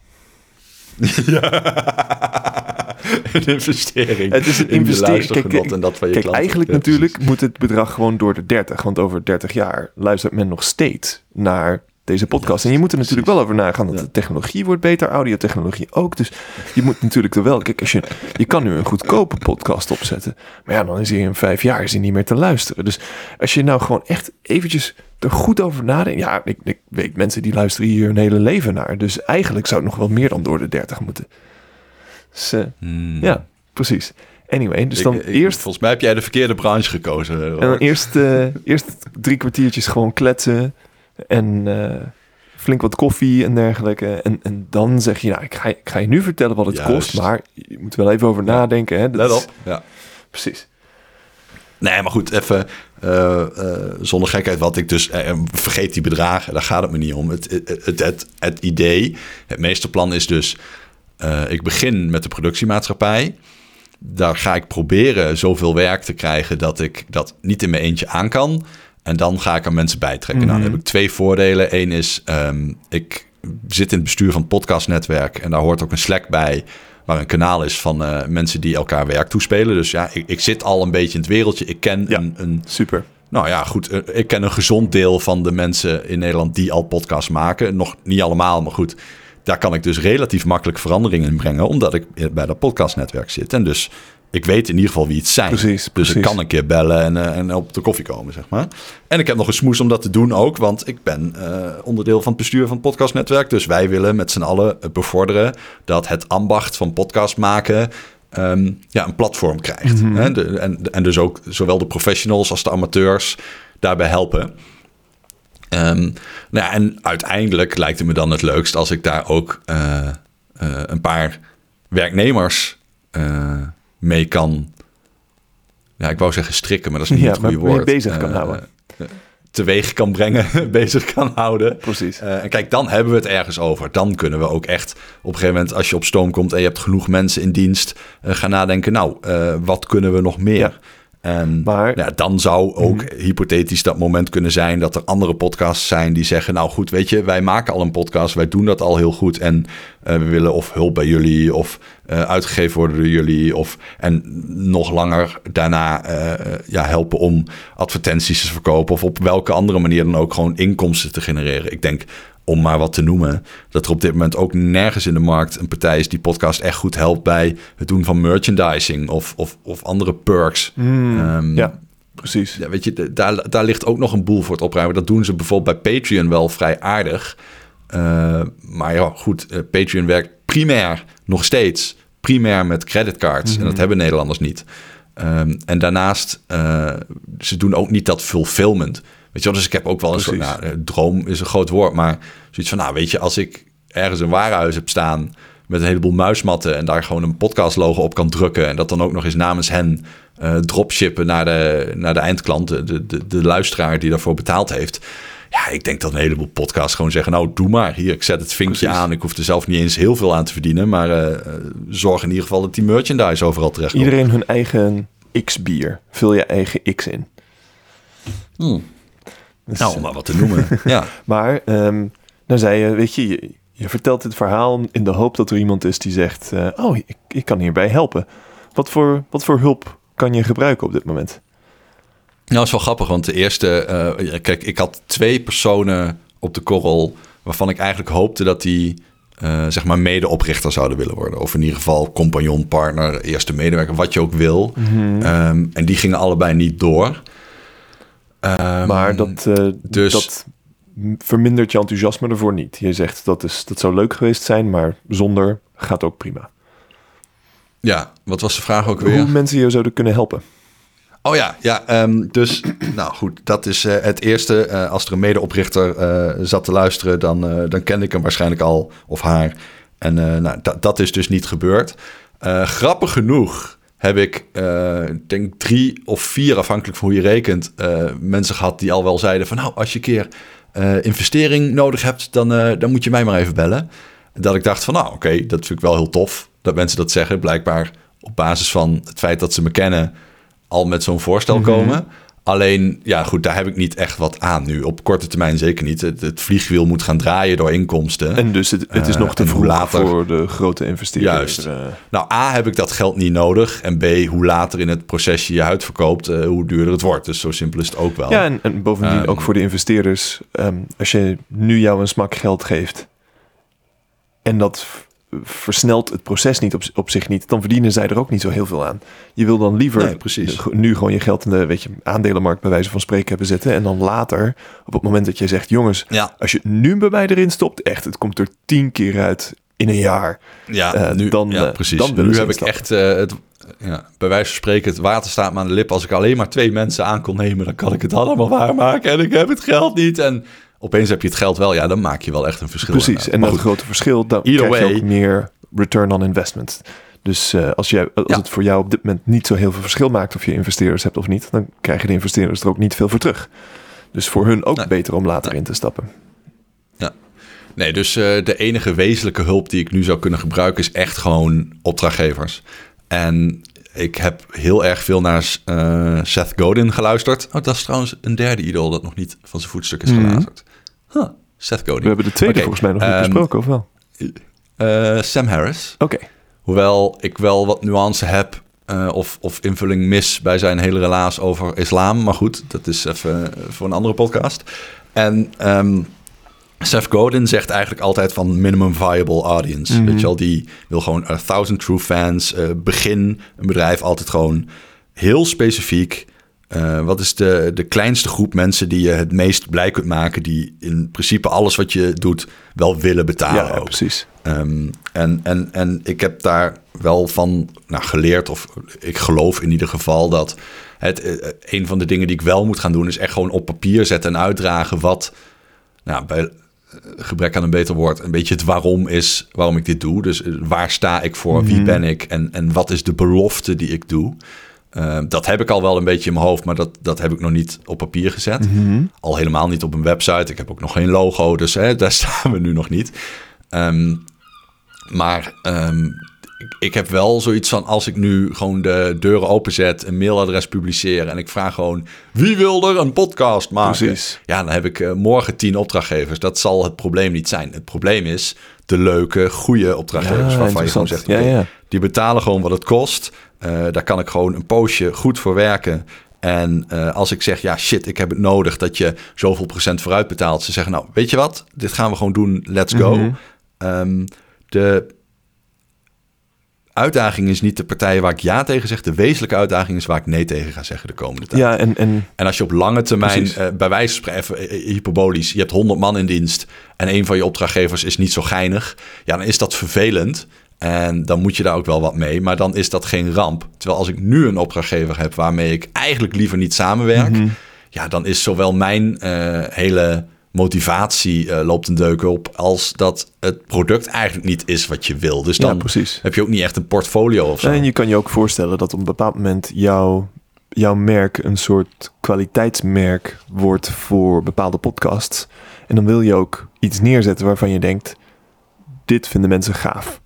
*laughs* *laughs* *laughs* een investering. Het is een in investering. Kijk, en dat van je Kijk, klanten. eigenlijk Ja, natuurlijk moet het bedrag gewoon door de 30. Want over 30 jaar luistert men nog steeds naar deze podcast. en je moet er natuurlijk wel over nagaan dat Ja. de technologie wordt beter, audiotechnologie ook. Dus je moet natuurlijk er wel... Kijk, als je, je kan nu een goedkope podcast opzetten. Maar ja, dan is hij in vijf jaar is hij niet meer te luisteren. Dus als je nou gewoon echt eventjes er goed over nadenkt... Ja, ik, ik weet mensen die luisteren hier hun hele leven naar. Dus eigenlijk zou het nog wel meer dan door de 30 moeten. Dus, Hmm. ja, precies. Anyway, dus dan ik- eerst Volgens mij heb jij de verkeerde branche gekozen. en dan eerst, eh, *laughs* eerst drie kwartiertjes gewoon kletsen. En eh, flink wat koffie en dergelijke. En, en dan zeg je, nou, ik ga, ik ga je nu vertellen wat het Juist. kost. Maar je moet er wel even over Ja. nadenken. Hè? Dat Let op. Ja. Precies. Nee, maar goed, even eh, zonder gekheid. Wat ik dus vergeet die bedragen, daar gaat het me niet om. Het, het, het, idee, het meesterplan is dus: eh, ik begin met de productiemaatschappij. Daar ga ik proberen zoveel werk te krijgen dat ik dat niet in mijn eentje aan kan. En dan ga ik aan mensen bijtrekken. Nou, dan Mhm. heb ik twee voordelen. Eén is, ehm, ik zit in het bestuur van het podcastnetwerk. En daar hoort ook een Slack bij. Waar een kanaal is van eh, mensen die elkaar werk toespelen. Dus ja, ik, ik zit al een beetje in het wereldje. Ik ken Ja. een, een Super. nou ja, goed. eh, Ik ken een gezond deel van de mensen in Nederland die al podcasts maken. Nog niet allemaal, maar goed. Daar kan ik dus relatief makkelijk veranderingen in brengen, omdat ik bij dat podcastnetwerk zit. En dus ik weet in ieder geval wie het zijn. Precies, Dus ik kan een keer bellen en, eh, en op de koffie komen, zeg maar. En ik heb nog een smoes om dat te doen ook, want ik ben eh, onderdeel van het bestuur van het podcastnetwerk. Dus wij willen met z'n allen eh, bevorderen dat het ambacht van podcast maken ehm, ja, een platform krijgt. Mhm. Hè? De, en, en dus ook zowel de professionals als de amateurs daarbij helpen. Ehm, nou ja, en uiteindelijk lijkt het me dan het leukst als ik daar ook eh, eh, een paar werknemers eh, mee kan. Ja, ik wou zeggen strikken, maar dat is niet Ja, het goede woord. bezig kan houden. teweeg kan brengen, *laughs* bezig kan houden. Precies. En kijk, dan hebben we het ergens over. Dan kunnen we ook echt op een gegeven moment, als je op stoom komt en je hebt genoeg mensen in dienst, gaan nadenken, nou, wat kunnen we nog meer? Ja. En Maar- ja, dan zou ook hypothetisch dat moment kunnen zijn dat er andere podcasts zijn die zeggen, nou goed, weet je, wij maken al een podcast, wij doen dat al heel goed en eh, we willen of hulp bij jullie of eh, uitgegeven worden door jullie of en nog langer daarna eh, ja, helpen om advertenties te verkopen of op welke andere manier dan ook gewoon inkomsten te genereren. Ik denk om maar wat te noemen, dat er op dit moment ook nergens in de markt een partij is die podcast echt goed helpt bij het doen van merchandising of, of, of andere perks. Mm, Ehm, ja, precies. ja, weet je, daar, daar ligt ook nog een boel voor het opruimen. Dat doen ze bijvoorbeeld bij Patreon wel vrij aardig. Eh, maar ja, goed, eh, Patreon werkt primair nog steeds primair met creditcards. En dat hebben Nederlanders niet. Ehm, en daarnaast, eh, ze doen ook niet dat fulfillment. Weet je wel, dus ik heb ook wel een soort, nou, eh, droom is een groot woord, maar zoiets van, nou weet je, als ik ergens een warenhuis heb staan met een heleboel muismatten en daar gewoon een podcastlogo op kan drukken en dat dan ook nog eens namens hen eh dropshippen naar de, naar de eindklant, de, de, de, luisteraar die daarvoor betaald heeft. Ja, ik denk dat een heleboel podcasts gewoon zeggen, nou doe maar, hier, ik zet het vinkje Precies. aan. Ik hoef er zelf niet eens heel veel aan te verdienen, maar eh, zorg in ieder geval dat die merchandise overal terecht komt. Iedereen hun eigen X-bier. Vul je eigen X in. Hmm. Dus, Nou, om maar wat te noemen. *laughs* ja. Maar ehm, dan zei je, weet je, je, je vertelt dit verhaal in de hoop dat er iemand is die zegt, eh, oh, ik, ik kan hierbij helpen. Wat voor, wat voor hulp kan je gebruiken op dit moment? Nou, is wel grappig, want de eerste... eh, kijk, ik had twee personen op de korrel... waarvan ik eigenlijk hoopte dat die... eh, zeg maar medeoprichter zouden willen worden. Of in ieder geval compagnon, partner, eerste medewerker, wat je ook wil. Ehm, en die gingen allebei niet door. Ehm, maar dat, eh, dus- dat vermindert je enthousiasme ervoor niet. Je zegt, dat, is, dat zou leuk geweest zijn, maar zonder gaat ook prima. Ja, wat was de vraag ook weer? Hoe mensen je zouden kunnen helpen. Oh ja, ja ehm, dus *clears throat* nou goed, dat is eh, het eerste. Eh, als er een medeoprichter eh zat te luisteren, dan, dan kende ik hem waarschijnlijk al of haar. En nou, dat, dat is dus niet gebeurd. Grappig genoeg heb ik, ik denk drie of vier, afhankelijk van hoe je rekent, eh, mensen gehad die al wel zeiden van nou, als je een keer eh, investering nodig hebt, dan, dan moet je mij maar even bellen. Dat ik dacht van nou, oké, dat vind ik wel heel tof dat mensen dat zeggen. Blijkbaar op basis van het feit dat ze me kennen, al met zo'n voorstel komen. Alleen, ja goed, daar heb ik niet echt wat aan nu. Op korte termijn zeker niet. Het, het vliegwiel moet gaan draaien door inkomsten. En dus het, het is Eh, nog te vroeg later- voor de grote investeerders. Juist. eh, Nou, A, heb ik dat geld niet nodig. En B, hoe later in het proces je je uitverkoopt, eh, hoe duurder het wordt. Dus zo simpel is het ook wel. Ja, en, en bovendien Ehm, ook voor de investeerders. ehm, als je nu jou een smak geld geeft en dat versnelt het proces niet op, op zich niet, dan verdienen zij er ook niet zo heel veel aan. Je wil dan liever Nee, precies. de- nu gewoon je geld in de weet je, aandelenmarkt bij wijze van spreken hebben zitten. En dan later, op het moment dat je zegt, jongens, Ja, als je nu bij mij erin stopt, echt, het komt er tien keer uit in een jaar. ja, Eh, nu, dan, ja eh, precies. dan nu heb ik echt eh, het, ja, bij wijze van spreken, het water staat me aan de lip. Als ik alleen maar twee mensen aan kon nemen, dan kan ik het allemaal waarmaken. En ik heb het geld niet. En opeens heb je het geld wel. Ja, dan maak je wel echt een verschil. Precies, en dat grote verschil, dan krijg je ook meer return on investment. Dus eh, als, jij, als Ja. het voor jou op dit moment niet zo heel veel verschil maakt of je investeerders hebt of niet, dan krijgen de investeerders er ook niet veel voor terug. Dus voor hun ook Nee. beter om later in te stappen. Nee, dus eh, de enige wezenlijke hulp die ik nu zou kunnen gebruiken is echt gewoon opdrachtgevers. En ik heb heel erg veel naar eh, Seth Godin geluisterd. Oh, dat is trouwens een derde idool dat nog niet van zijn voetstuk is Mhm. geluisterd. Huh, Seth Godin. We hebben de tweede volgens mij nog niet ehm, besproken, of wel? Eh, Sam Harris. Oké. Hoewel ik wel wat nuance heb eh, of, of invulling mis bij zijn hele relaas over islam. Maar goed, dat is even eh, voor een andere podcast. En ehm Seth Godin zegt eigenlijk altijd van minimum viable audience. Mhm. Weet je wel, die wil gewoon a thousand true fans. begin een bedrijf altijd gewoon heel specifiek. Eh, wat is de, de kleinste groep mensen die je het meest blij kunt maken... die in principe alles wat je doet wel willen betalen Ja, precies. Ehm, en, en, en ik heb daar wel van nou, geleerd, of ik geloof in ieder geval dat het, eh, een van de dingen die ik wel moet gaan doen, is echt gewoon op papier zetten en uitdragen wat, nou, bij eh, gebrek aan een beter woord, een beetje het waarom is waarom ik dit doe. Dus eh, waar sta ik voor, wie Mhm. ben ik en, en wat is de belofte die ik doe. Ehm, dat heb ik al wel een beetje in mijn hoofd, maar dat, dat heb ik nog niet op papier gezet. Mhm. Al helemaal niet op een website. Ik heb ook nog geen logo, dus hè, daar *laughs* staan we nu nog niet. Ehm, maar ehm, ik, ik heb wel zoiets van... als ik nu gewoon de deuren openzet... een mailadres publiceer... en ik vraag gewoon... wie wil er een podcast maken? Precies. Ja, dan heb ik eh, morgen tien opdrachtgevers. Dat zal het probleem niet zijn. Het probleem is de leuke, goede opdrachtgevers... Ja, waarvan je gewoon zegt... Ja, oké, ja. die betalen gewoon wat het kost. Eh, daar kan ik gewoon een poosje goed voor werken. En eh, als ik zeg, ja shit, ik heb het nodig dat je zoveel procent vooruit betaalt. Ze zeggen, nou, weet je wat? Dit gaan we gewoon doen, let's go. Mhm. Ehm, de uitdaging is niet de partijen waar ik ja tegen zeg. De wezenlijke uitdaging is waar ik nee tegen ga zeggen de komende tijd. Ja, en, en En als je op lange termijn, eh, bij wijze van spreken, hyperbolisch, je hebt 100 man in dienst en een van je opdrachtgevers is niet zo geinig, ja, dan is dat vervelend. En dan moet je daar ook wel wat mee, maar dan is dat geen ramp. Terwijl als ik nu een opdrachtgever heb waarmee ik eigenlijk liever niet samenwerk, Mhm. ja, dan is zowel mijn eh, hele motivatie eh, loopt een deuk op, als dat het product eigenlijk niet is wat je wil. Dus dan heb je ook niet echt een portfolio of zo. En je kan je ook voorstellen dat op een bepaald moment jouw, jouw merk een soort kwaliteitsmerk wordt voor bepaalde podcasts. En dan wil je ook iets neerzetten waarvan je denkt, dit vinden mensen gaaf.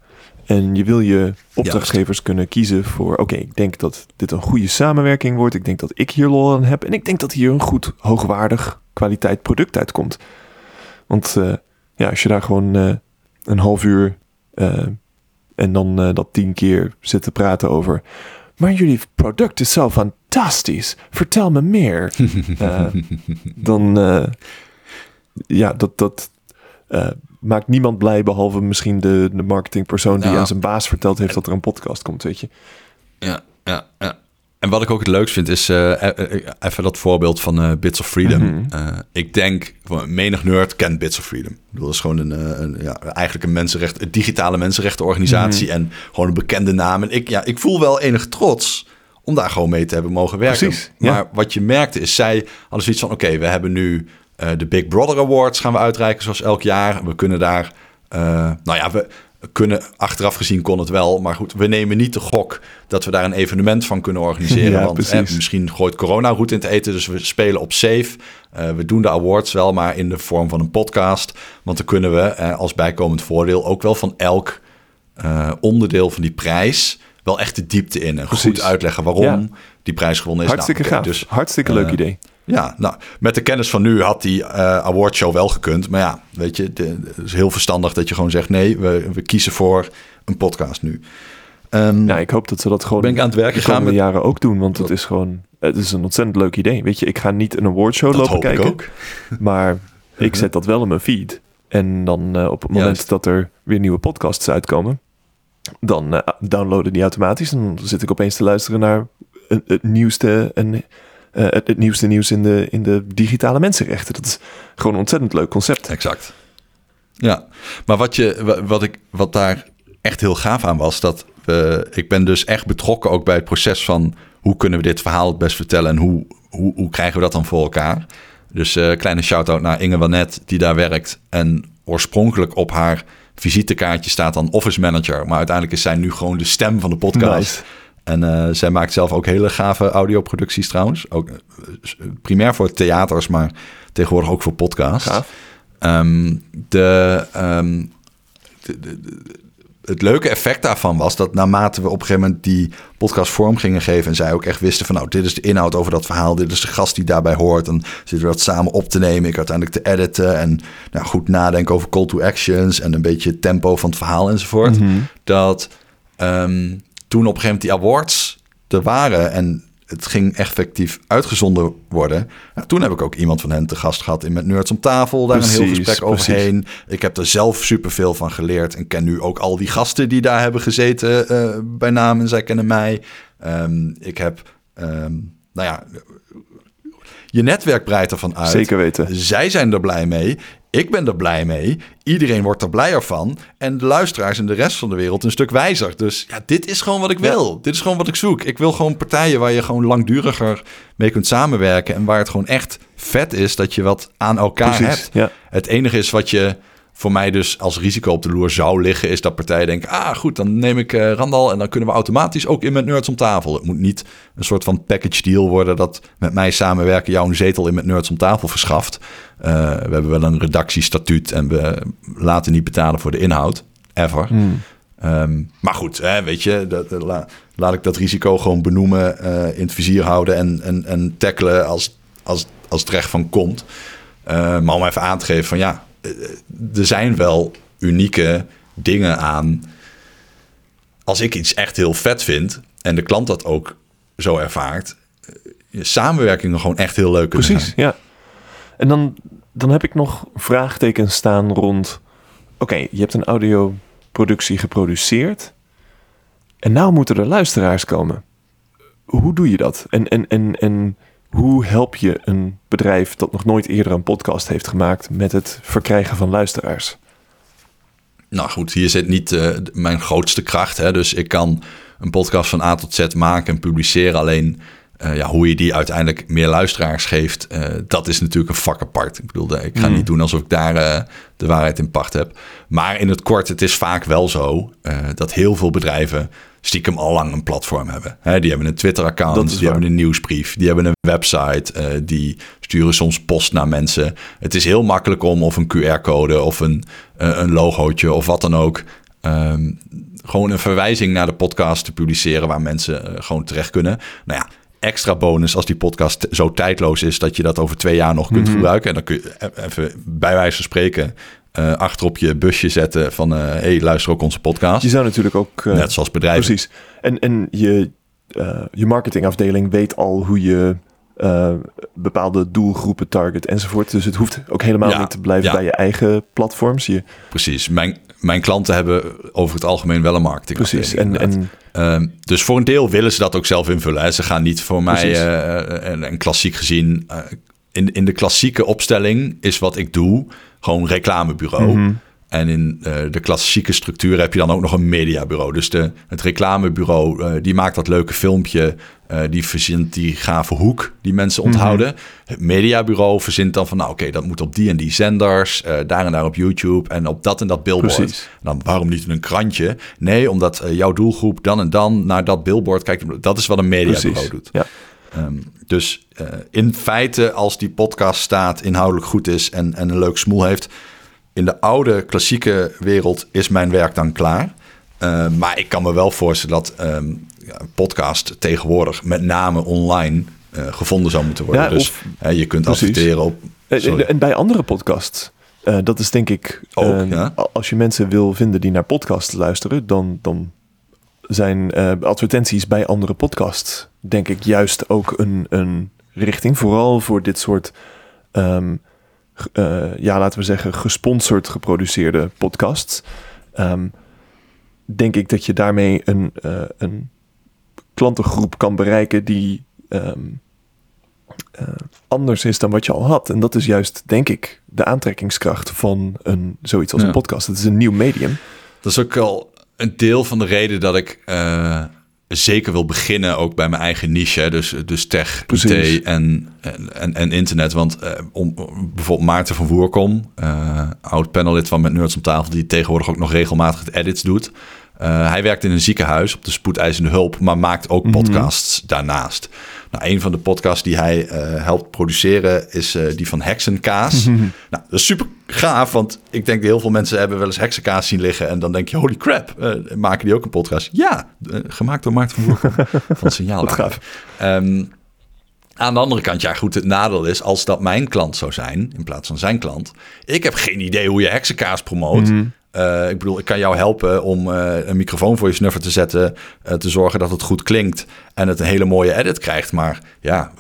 En je wil je opdrachtgevers kunnen kiezen voor, oké, ik denk dat dit een goede samenwerking wordt. Ik denk dat ik hier lol aan heb. En ik denk dat hier een goed, hoogwaardig kwaliteit product uitkomt. Want eh, ja, als je daar gewoon eh, een half uur eh, en dan dat tien keer zitten praten over. Maar jullie product is zo fantastisch. Vertel me meer. *laughs* Dan, ja, dat, dat maakt niemand blij. Behalve misschien de, de marketingpersoon die Ja. aan zijn baas verteld heeft dat er een podcast komt, weet je. Ja, ja, ja. En wat ik ook het leukst vind is eh, eh, eh, even dat voorbeeld van Bits of Freedom. Mhm. Ik denk, menig nerd kent Bits of Freedom. Ik bedoel, dat is gewoon een, een ja, eigenlijk een mensenrecht, een digitale mensenrechtenorganisatie Mhm. en gewoon een bekende naam. En ik, ja, ik voel wel enig trots om daar gewoon mee te hebben mogen werken. Precies, ja. Maar wat je merkte is, zij hadden zoiets van, oké, we hebben nu de Big Brother Awards gaan we uitreiken zoals elk jaar. We kunnen daar, eh, nou ja, we kunnen, achteraf gezien kon het wel, maar goed, we nemen niet de gok dat we daar een evenement van kunnen organiseren. *laughs* Ja, want eh, misschien gooit corona roet in het eten, dus we spelen op safe. Eh, we doen de awards wel, maar in de vorm van een podcast. Want dan kunnen we eh, als bijkomend voordeel ook wel van elk eh, onderdeel van die prijs wel echt de diepte in en goed uitleggen waarom Ja. Die prijs gewonnen is. Hartstikke Nou, oké, gaaf. Dus Hartstikke eh, leuk idee. ja, nou, met de kennis van nu had die eh awardshow wel gekund. Maar ja, weet je, het is heel verstandig dat je gewoon zegt... nee, we, we kiezen voor een podcast nu. Ehm, Nou, ik hoop dat ze dat gewoon ben ik aan het werk de komende met... jaren ook doen. Want het Dat- is gewoon, het is een ontzettend leuk idee. Weet je, ik ga niet een awardshow lopen kijken. ik ook. *laughs* Maar ik zet dat wel in mijn feed. En dan eh, op het moment Juist. dat er weer nieuwe podcasts uitkomen, dan eh, downloaden die automatisch. En dan zit ik opeens te luisteren naar het, het nieuwste en eh, het, het nieuwste nieuws in de, in de digitale mensenrechten. Dat is gewoon een ontzettend leuk concept. Exact. Ja, maar wat, je, wa- wat, ik, wat daar echt heel gaaf aan was... dat we, ik ben dus echt betrokken ook bij het proces van... hoe kunnen we dit verhaal het best vertellen... en hoe, hoe, hoe krijgen we dat dan voor elkaar? Dus eh kleine shout-out naar Inge Wanet, die daar werkt... en oorspronkelijk op haar visitekaartje staat dan office manager... maar uiteindelijk is zij nu gewoon de stem van de podcast... Nice. En eh, zij maakt zelf ook hele gave audioproducties trouwens. Ook eh, primair voor theaters, maar tegenwoordig ook voor podcasts. Gaaf. Ehm, de, ehm, de, de- de- het leuke effect daarvan was dat naarmate we op een gegeven moment die podcast vorm gingen geven en zij ook echt wisten van nou, dit is de inhoud over dat verhaal, dit is de gast die daarbij hoort, dan zitten we dat samen op te nemen, ik uiteindelijk te editen en nou, goed nadenken over call to actions en een beetje tempo van het verhaal enzovoort. Mhm. Dat ehm, toen op een gegeven moment die awards er waren en het ging effectief uitgezonden worden. Nou, toen heb ik ook iemand van hen te gast gehad in Met Nerds om tafel. Daar een heel gesprek precies. overheen. Ik heb er zelf superveel van geleerd. En ken nu ook al die gasten die daar hebben gezeten eh, bij naam. En zij kennen mij. Ehm, ik heb, ehm, nou ja, je netwerk breidt ervan uit. Zeker weten. Zij zijn er blij mee. Ik ben er blij mee. Iedereen wordt er blijer van. En de luisteraars en de rest van de wereld een stuk wijzer. Dus ja, dit is gewoon wat ik wil. Dit is gewoon wat ik zoek. Ik wil gewoon partijen waar je gewoon langduriger mee kunt samenwerken. En waar het gewoon echt vet is dat je wat aan elkaar Precies, hebt. ja. Het enige is wat je voor mij dus als risico op de loer zou liggen... is dat partijen denken, ah goed, dan neem ik eh, Randal... en dan kunnen we automatisch ook in met Nerds om tafel. Het moet niet een soort van package deal worden... dat met mij samenwerken jou een zetel in met Nerds om tafel verschaft. Eh, we hebben wel een redactiestatuut... en we laten niet betalen voor de inhoud, ever. Hmm. Ehm, maar goed, hè, weet je, dat, dat- la- laat ik dat risico gewoon benoemen, eh, in het vizier houden en, en, en tackelen als, als, als het recht van komt. Eh, maar om even aan te geven van ja, eh, er zijn wel unieke dingen aan. Als ik iets echt heel vet vind en de klant dat ook zo ervaart, eh, samenwerkingen gewoon echt heel leuk Precies, ja. En dan, dan heb ik nog vraagtekens staan rond... Oké, je hebt een audioproductie geproduceerd... en nou moeten er luisteraars komen. Hoe doe je dat? En, en, en, en hoe help je een bedrijf dat nog nooit eerder een podcast heeft gemaakt... met het verkrijgen van luisteraars? Nou goed, hier zit niet eh, mijn grootste kracht. Hè? Dus ik kan een podcast van A tot Z maken en publiceren. Alleen eh, ja, hoe je die uiteindelijk meer luisteraars geeft, eh, dat is natuurlijk een vak apart. Ik bedoel, ik ga Mhm. niet doen alsof ik daar de waarheid in pacht heb. Maar in het kort, het is vaak wel zo dat heel veel bedrijven stiekem al lang een platform hebben. Hè, die hebben een Twitter-account, die waar. hebben een nieuwsbrief, die hebben een website, eh, die sturen soms post naar mensen. Het is heel makkelijk om of een QR-code of een, eh, een logootje of wat dan ook. ehm, gewoon een verwijzing naar de podcast te publiceren waar mensen eh, gewoon terecht kunnen. Nou ja, extra bonus als die podcast zo tijdloos is dat je dat over twee jaar nog kunt Mhm. gebruiken. En dan kun je even bij wijze van spreken eh achter op je busje zetten van... eh hey, luister ook onze podcast. Je zou natuurlijk ook... eh, Net zoals bedrijven. Precies. En, en je, eh, je marketingafdeling weet al hoe je eh, bepaalde doelgroepen target enzovoort. Dus het hoeft ook helemaal Ja, niet te blijven ja. bij je eigen platforms. Je, Precies. Mijn, mijn klanten hebben over het algemeen wel een marketing. precies. En, en Ehm, dus voor een deel willen ze dat ook zelf invullen. Hè. Ze gaan niet voor mij eh, en, en klassiek gezien. eh, in, in de klassieke opstelling is wat ik doe gewoon reclamebureau. Mhm. En in eh, de klassieke structuur heb je dan ook nog een mediabureau. Dus de, het reclamebureau eh, die maakt dat leuke filmpje. eh, die verzint die gave hoek die mensen Mhm. onthouden. Het mediabureau verzint dan van... nou oké, dat moet op die en die zenders. daar en daar op YouTube. En op dat en dat billboard. Precies. Dan waarom niet in een krantje? Nee, omdat jouw doelgroep dan en dan naar dat billboard kijkt. Dat is wat een mediabureau precies. doet. Ja. Ehm, dus eh, in feite, als die podcast staat, inhoudelijk goed is en, en een leuk smoel heeft. In de oude klassieke wereld is mijn werk dan klaar. Eh, maar ik kan me wel voorstellen dat ehm, ja, een podcast tegenwoordig met name online eh, gevonden zou moeten worden. Ja, dus of- hè, je kunt precies. adverteren op. En- Sorry. En, en bij andere podcasts. eh, dat is denk ik... Ook, ja. Als je mensen wil vinden die naar podcasts luisteren... dan, dan zijn advertenties bij andere podcasts... denk ik juist ook een, een richting. Vooral voor dit soort... ehm, eh, ja, laten we zeggen, gesponsord geproduceerde podcasts. Ehm, denk ik dat je daarmee een, eh, een klantengroep kan bereiken die ehm, eh, anders is dan wat je al had. En dat is juist, denk ik, de aantrekkingskracht van een, zoiets als Ja. een podcast. Het is een nieuw medium. Dat is ook al een deel van de reden dat ik zeker wil beginnen, ook bij mijn eigen niche. Dus, dus tech, Precies. IT en, en, en, internet. Want eh, om, bijvoorbeeld Maarten van Voerkom, eh, oud panelid van Met Nerds om tafel, die tegenwoordig ook nog regelmatig het edits doet. Eh, hij werkt in een ziekenhuis op de spoedeisende hulp, maar maakt ook Mhm. podcasts daarnaast. Nou, een van de podcasts die hij eh, helpt produceren is eh, die van Heksenkaas. *laughs* nou, dat is super gaaf, want ik denk dat heel veel mensen hebben wel eens heksenkaas zien liggen. En dan denk je, holy crap, eh, maken die ook een podcast? Ja, gemaakt door Maarten van Roekel *laughs* van Signaal. Gaaf. Ehm, aan de andere kant, ja goed, het nadeel is... als dat mijn klant zou zijn, in plaats van zijn klant... ik heb geen idee hoe je heksenkaas promoot. Eh, ik bedoel, ik kan jou helpen om eh, een microfoon voor je snuffer te zetten... eh, te zorgen dat het goed klinkt en het een hele mooie edit krijgt. Maar ja,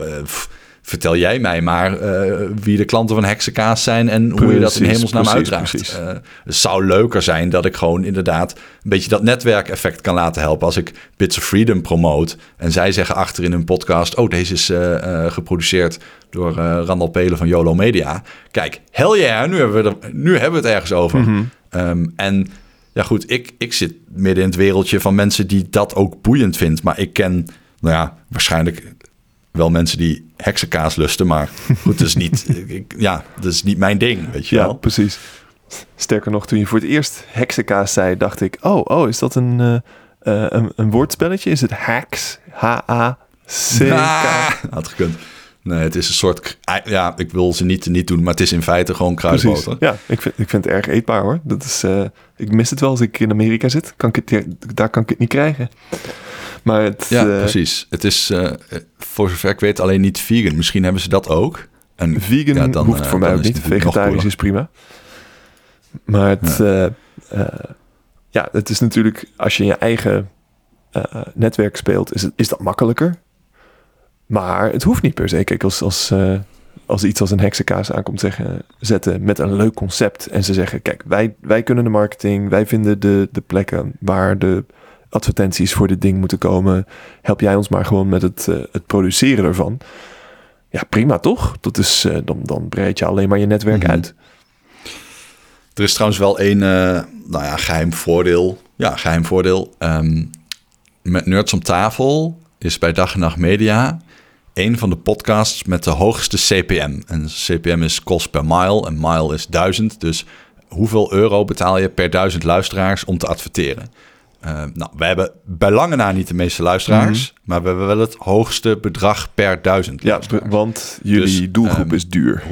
vertel jij mij maar eh, wie de klanten van heksenkaas zijn... en hoe je dat in hemelsnaam precies, uitdraagt. precies. Eh, het zou leuker zijn dat ik gewoon inderdaad... een beetje dat netwerkeffect kan laten helpen. Als ik Bits of Freedom promote en zij zeggen achter in hun podcast... oh, deze is eh, geproduceerd door Randall Pelen van YOLO Media. Kijk, hell yeah, nu hebben we, er, nu hebben we het ergens over. Mhm. Ehm, en ja goed, ik, ik zit midden in het wereldje van mensen die dat ook boeiend vindt. Maar ik ken, nou ja, waarschijnlijk wel mensen die heksenkaas lusten. Maar goed, dat is niet, *laughs* ik, ja, dat is niet mijn ding, weet je Ja, wel. precies. Sterker nog, toen je voor het eerst heksenkaas zei, dacht ik... Oh, oh is dat een, eh, eh, een, een woordspelletje? Is het hacks? H-A-C-K? Ah, had gekund. Nee, het is een soort, ja, ik wil ze niet niet doen, maar het is in feite gewoon Precies. kruidboter. Ja, ik vind, ik vind het erg eetbaar hoor. Dat is, eh, ik mis het wel als ik in Amerika zit. Kan ik het, daar kan ik het niet krijgen. Maar het, Ja, eh, precies. Het is eh, voor zover ik weet alleen niet vegan. Misschien hebben ze dat ook. En Vegan ja, dan, hoeft voor mij ook niet. Vegetarisch is prima. Maar het, ja, het is natuurlijk, als je in je eigen netwerk speelt, is, het, is dat makkelijker. Maar het hoeft niet per se. Kijk, als, als, eh, als iets als een heksenkaas aankomt zeggen, zetten met een leuk concept. En ze zeggen, kijk, wij, wij kunnen de marketing. Wij vinden de, de plekken waar de advertenties voor dit ding moeten komen. Help jij ons maar gewoon met het, eh, het produceren ervan. Ja, prima toch? Dat is, eh, dan, dan breid je alleen maar je netwerk Mhm. uit. Er is trouwens wel één, nou ja, geheim voordeel. Ja, geheim voordeel. Ehm, met Nerds om tafel is bij Dag en Nacht Media een van de podcasts met de hoogste CPM. En CPM is kost per mile en mile is duizend. Dus hoeveel euro betaal je per duizend luisteraars om te adverteren? Eh, nou, we hebben bij lange na niet de meeste luisteraars, maar we hebben wel het hoogste bedrag per duizend Ja, want jullie Dus, doelgroep ehm, is duur.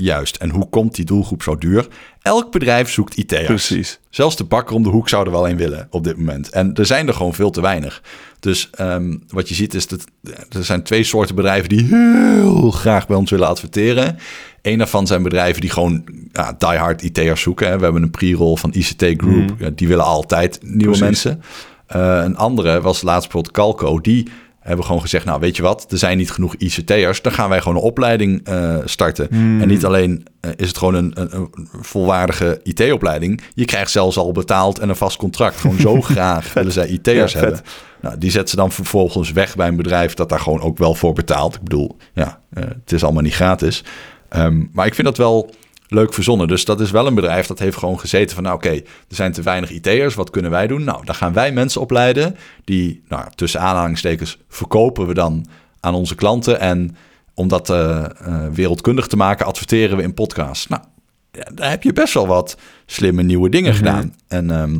Juist. En hoe komt die doelgroep zo duur? Elk bedrijf zoekt IT'ers. Precies. Zelfs de bakker om de hoek zou er wel een willen op dit moment. En er zijn er gewoon veel te weinig. Dus ehm, wat je ziet is dat er zijn twee soorten bedrijven die heel graag bij ons willen adverteren. Eén daarvan zijn bedrijven die gewoon ja, diehard IT'ers zoeken. Hè. We hebben een pre-roll van ICT Group. Ja, die willen altijd nieuwe Precies. mensen. Eh, een andere was laatst bijvoorbeeld Calco. Die hebben gewoon gezegd, nou weet je wat, er zijn niet genoeg ICT'ers. Dan gaan wij gewoon een opleiding eh, starten. En niet alleen eh, is het gewoon een, een, een volwaardige IT-opleiding. Je krijgt zelfs al betaald en een vast contract. Gewoon zo *laughs* graag willen zij IT'ers Ja, hebben. vet. Nou, die zetten ze dan vervolgens weg bij een bedrijf dat daar gewoon ook wel voor betaalt. Ik bedoel, ja, eh, het is allemaal niet gratis. Ehm, maar ik vind dat wel leuk verzonnen. Dus dat is wel een bedrijf dat heeft gewoon gezeten van... nou oké, er zijn te weinig IT'ers, wat kunnen wij doen? Nou, dan gaan wij mensen opleiden die, nou, tussen aanhalingstekens... verkopen we dan aan onze klanten. En om dat eh, eh, wereldkundig te maken, adverteren we in podcasts. Nou, ja, daar heb je best wel wat slimme nieuwe dingen Mhm. gedaan. En ehm,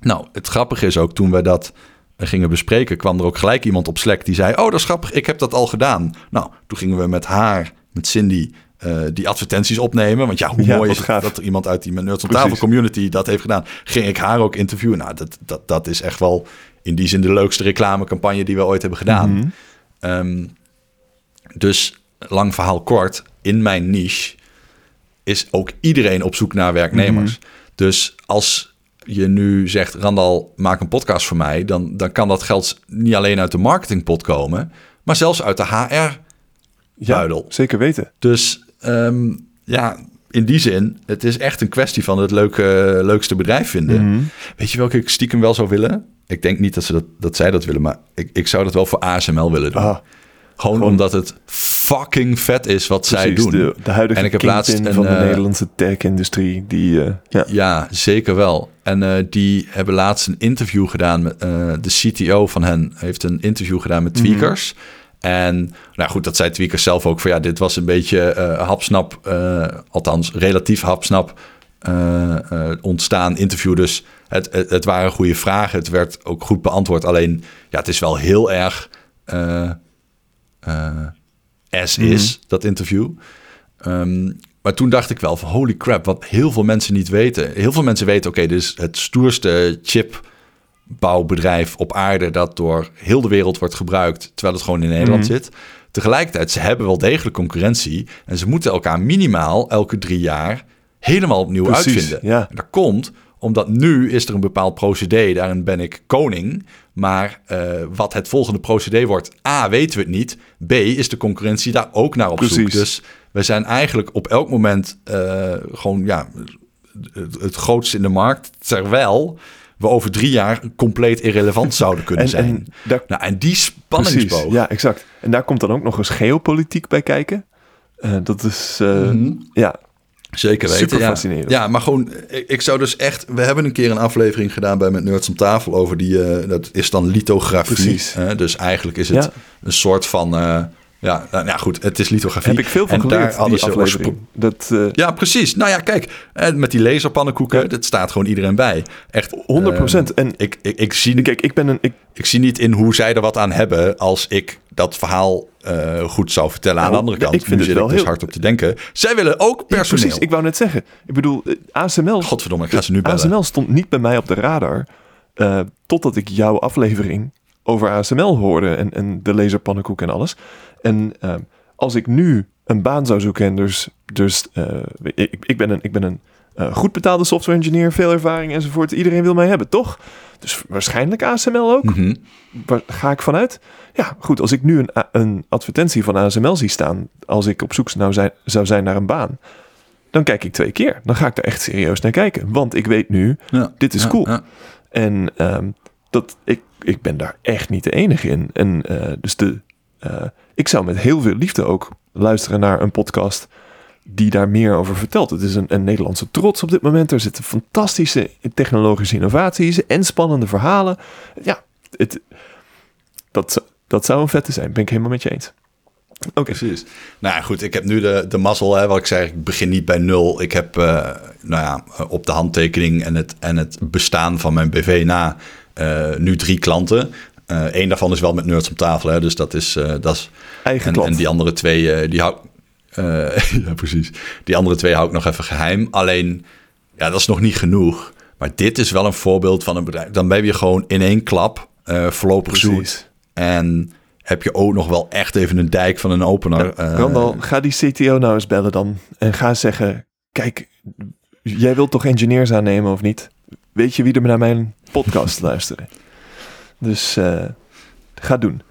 nou, het grappige is ook, toen we dat gingen bespreken... kwam er ook gelijk iemand op Slack die zei... oh, dat is grappig, ik heb dat al gedaan. Nou, toen gingen we met haar, met Cindy... eh, die advertenties opnemen. Want ja, hoe Ja, mooi is het dat er iemand uit die Nerds. Tafel community dat heeft gedaan. Ging ik haar ook interviewen. Nou, dat, dat, dat is echt wel in die zin de leukste reclamecampagne die we ooit hebben gedaan. Mhm. Ehm, dus lang verhaal kort, in mijn niche is ook iedereen op zoek naar werknemers. Dus als je nu zegt, Randal, maak een podcast voor mij, dan, dan kan dat geld niet alleen uit de marketingpot komen, maar zelfs uit de HR. Ja, Buidel. zeker weten. Dus ehm, ja, in die zin, het is echt een kwestie van het leuke, leukste bedrijf vinden. Mhm. Weet je welke ik stiekem wel zou willen? Ik denk niet dat, ze dat, dat zij dat willen, maar ik, ik zou dat wel voor ASML willen doen. Ah, Gewoon, gewoon- omdat het fucking vet is wat zij doen. De, de huidige En ik heb laatst kingpin een, van de eh, Nederlandse tech-industrie. Die, eh, ja. Ja, zeker wel. En eh, die hebben laatst een interview gedaan met de CTO van hen. Heeft een interview gedaan met Mhm. Tweakers. En nou goed, dat zei Tweakers zelf ook van ja, dit was een beetje eh, hapsnap, eh, althans relatief hapsnap eh, ontstaan interview. Dus het, het, het waren goede vragen. Het werd ook goed beantwoord. Alleen ja, het is wel heel erg as is, dat interview. Ehm, maar toen dacht ik wel van holy crap, wat heel veel mensen niet weten. Heel veel mensen weten, oké, dit is het stoerste chipbouwbedrijf op aarde dat door heel de wereld wordt gebruikt, terwijl het gewoon in Nederland Mhm. zit. Tegelijkertijd, ze hebben wel degelijk concurrentie en ze moeten elkaar minimaal elke drie jaar helemaal opnieuw Precies, uitvinden. ja. En dat komt omdat nu is er een bepaald procedé, daarin ben ik koning. Maar eh, wat het volgende procedé wordt, A, weten we het niet. B, is de concurrentie daar ook naar op zoek. Precies. Dus we zijn eigenlijk op elk moment eh, gewoon ja, het, het grootste in de markt. Terwijl we over drie jaar compleet irrelevant zouden kunnen En, zijn. en daar, nou, en die precies, spanningsboog. ja, exact. En daar komt dan ook nog eens geopolitiek bij kijken. Eh, dat is, eh, Mhm. ja, Zeker weten. Super fascinerend. Ja, maar gewoon, ik, zou dus echt. We hebben een keer een aflevering gedaan bij Met Nerds om tafel over die. eh, dat is dan lithografie. Precies. dus eigenlijk is het Ja. een soort van. Ja, nou, ja, goed, het is lithografie. heb ik veel van En daar geleerd, hadden ze aflevering. Dat, eh, Ja, precies. Nou ja, kijk, eh, met die laserpannenkoeken, Ja. dat staat gewoon iedereen bij. Echt. 100%. eh, en ik, ik, ik, zie, kijk, ik ben een... Ik, ik zie niet in hoe zij er wat aan hebben als ik dat verhaal eh, goed zou vertellen. aan Nou, de andere kant, ik vind nu het wel dus heel- hard op te denken. Zij willen ook ja, personeel. precies, ik wou net zeggen. Ik bedoel, ASML... Godverdomme, ik ga ze nu bellen. ASML stond niet bij mij op de radar... totdat ik jouw aflevering over ASML hoorde... en, en de laserpannenkoek en alles. En eh, als ik nu een baan zou zoeken... en dus, dus eh, ik, ik ben een, ik ben een eh, goed betaalde software engineer... veel ervaring enzovoort. Iedereen wil mij hebben, toch? Dus waarschijnlijk ASML ook. Mhm. Waar ga ik vanuit? Ja, goed. Als ik nu een, een advertentie van ASML zie staan... als ik op zoek nou zijn, zou zijn naar een baan... dan kijk ik twee keer. Dan ga ik daar echt serieus naar kijken. Want ik weet nu, Ja. dit is Ja, cool. ja. En ehm, dat, ik, ik ben daar echt niet de enige in. En eh, dus de, ik zou met heel veel liefde ook luisteren naar een podcast die daar meer over vertelt. Het is een, een Nederlandse trots op dit moment. Er zitten fantastische technologische innovaties en spannende verhalen. Ja, het, dat, dat zou een vette zijn. Ben ik helemaal met je eens. Oké, Precies. Nou goed, ik heb nu de, de mazzel, hè, wat ik zei, ik begin niet bij nul. Ik heb, eh, nou ja, op de handtekening en het, en het bestaan van mijn BV na eh, nu drie klanten. Eén daarvan is wel met nerds om tafel, hè, dus dat is, eh, dat is eigen en, die andere twee, eh, die hou eh, *laughs* ja, precies. Die andere twee hou ik nog even geheim. Alleen, ja, dat is nog niet genoeg. Maar dit is wel een voorbeeld van een bedrijf. Dan ben je gewoon in één klap eh voorlopig zoet. Precies. En heb je ook nog wel echt even een dijk van een opener. eh, Randal, ga die CTO nou eens bellen dan. En ga zeggen, kijk, jij wilt toch engineers aannemen of niet? Weet je wie er naar mijn podcast luisteren? Dus eh, ga doen.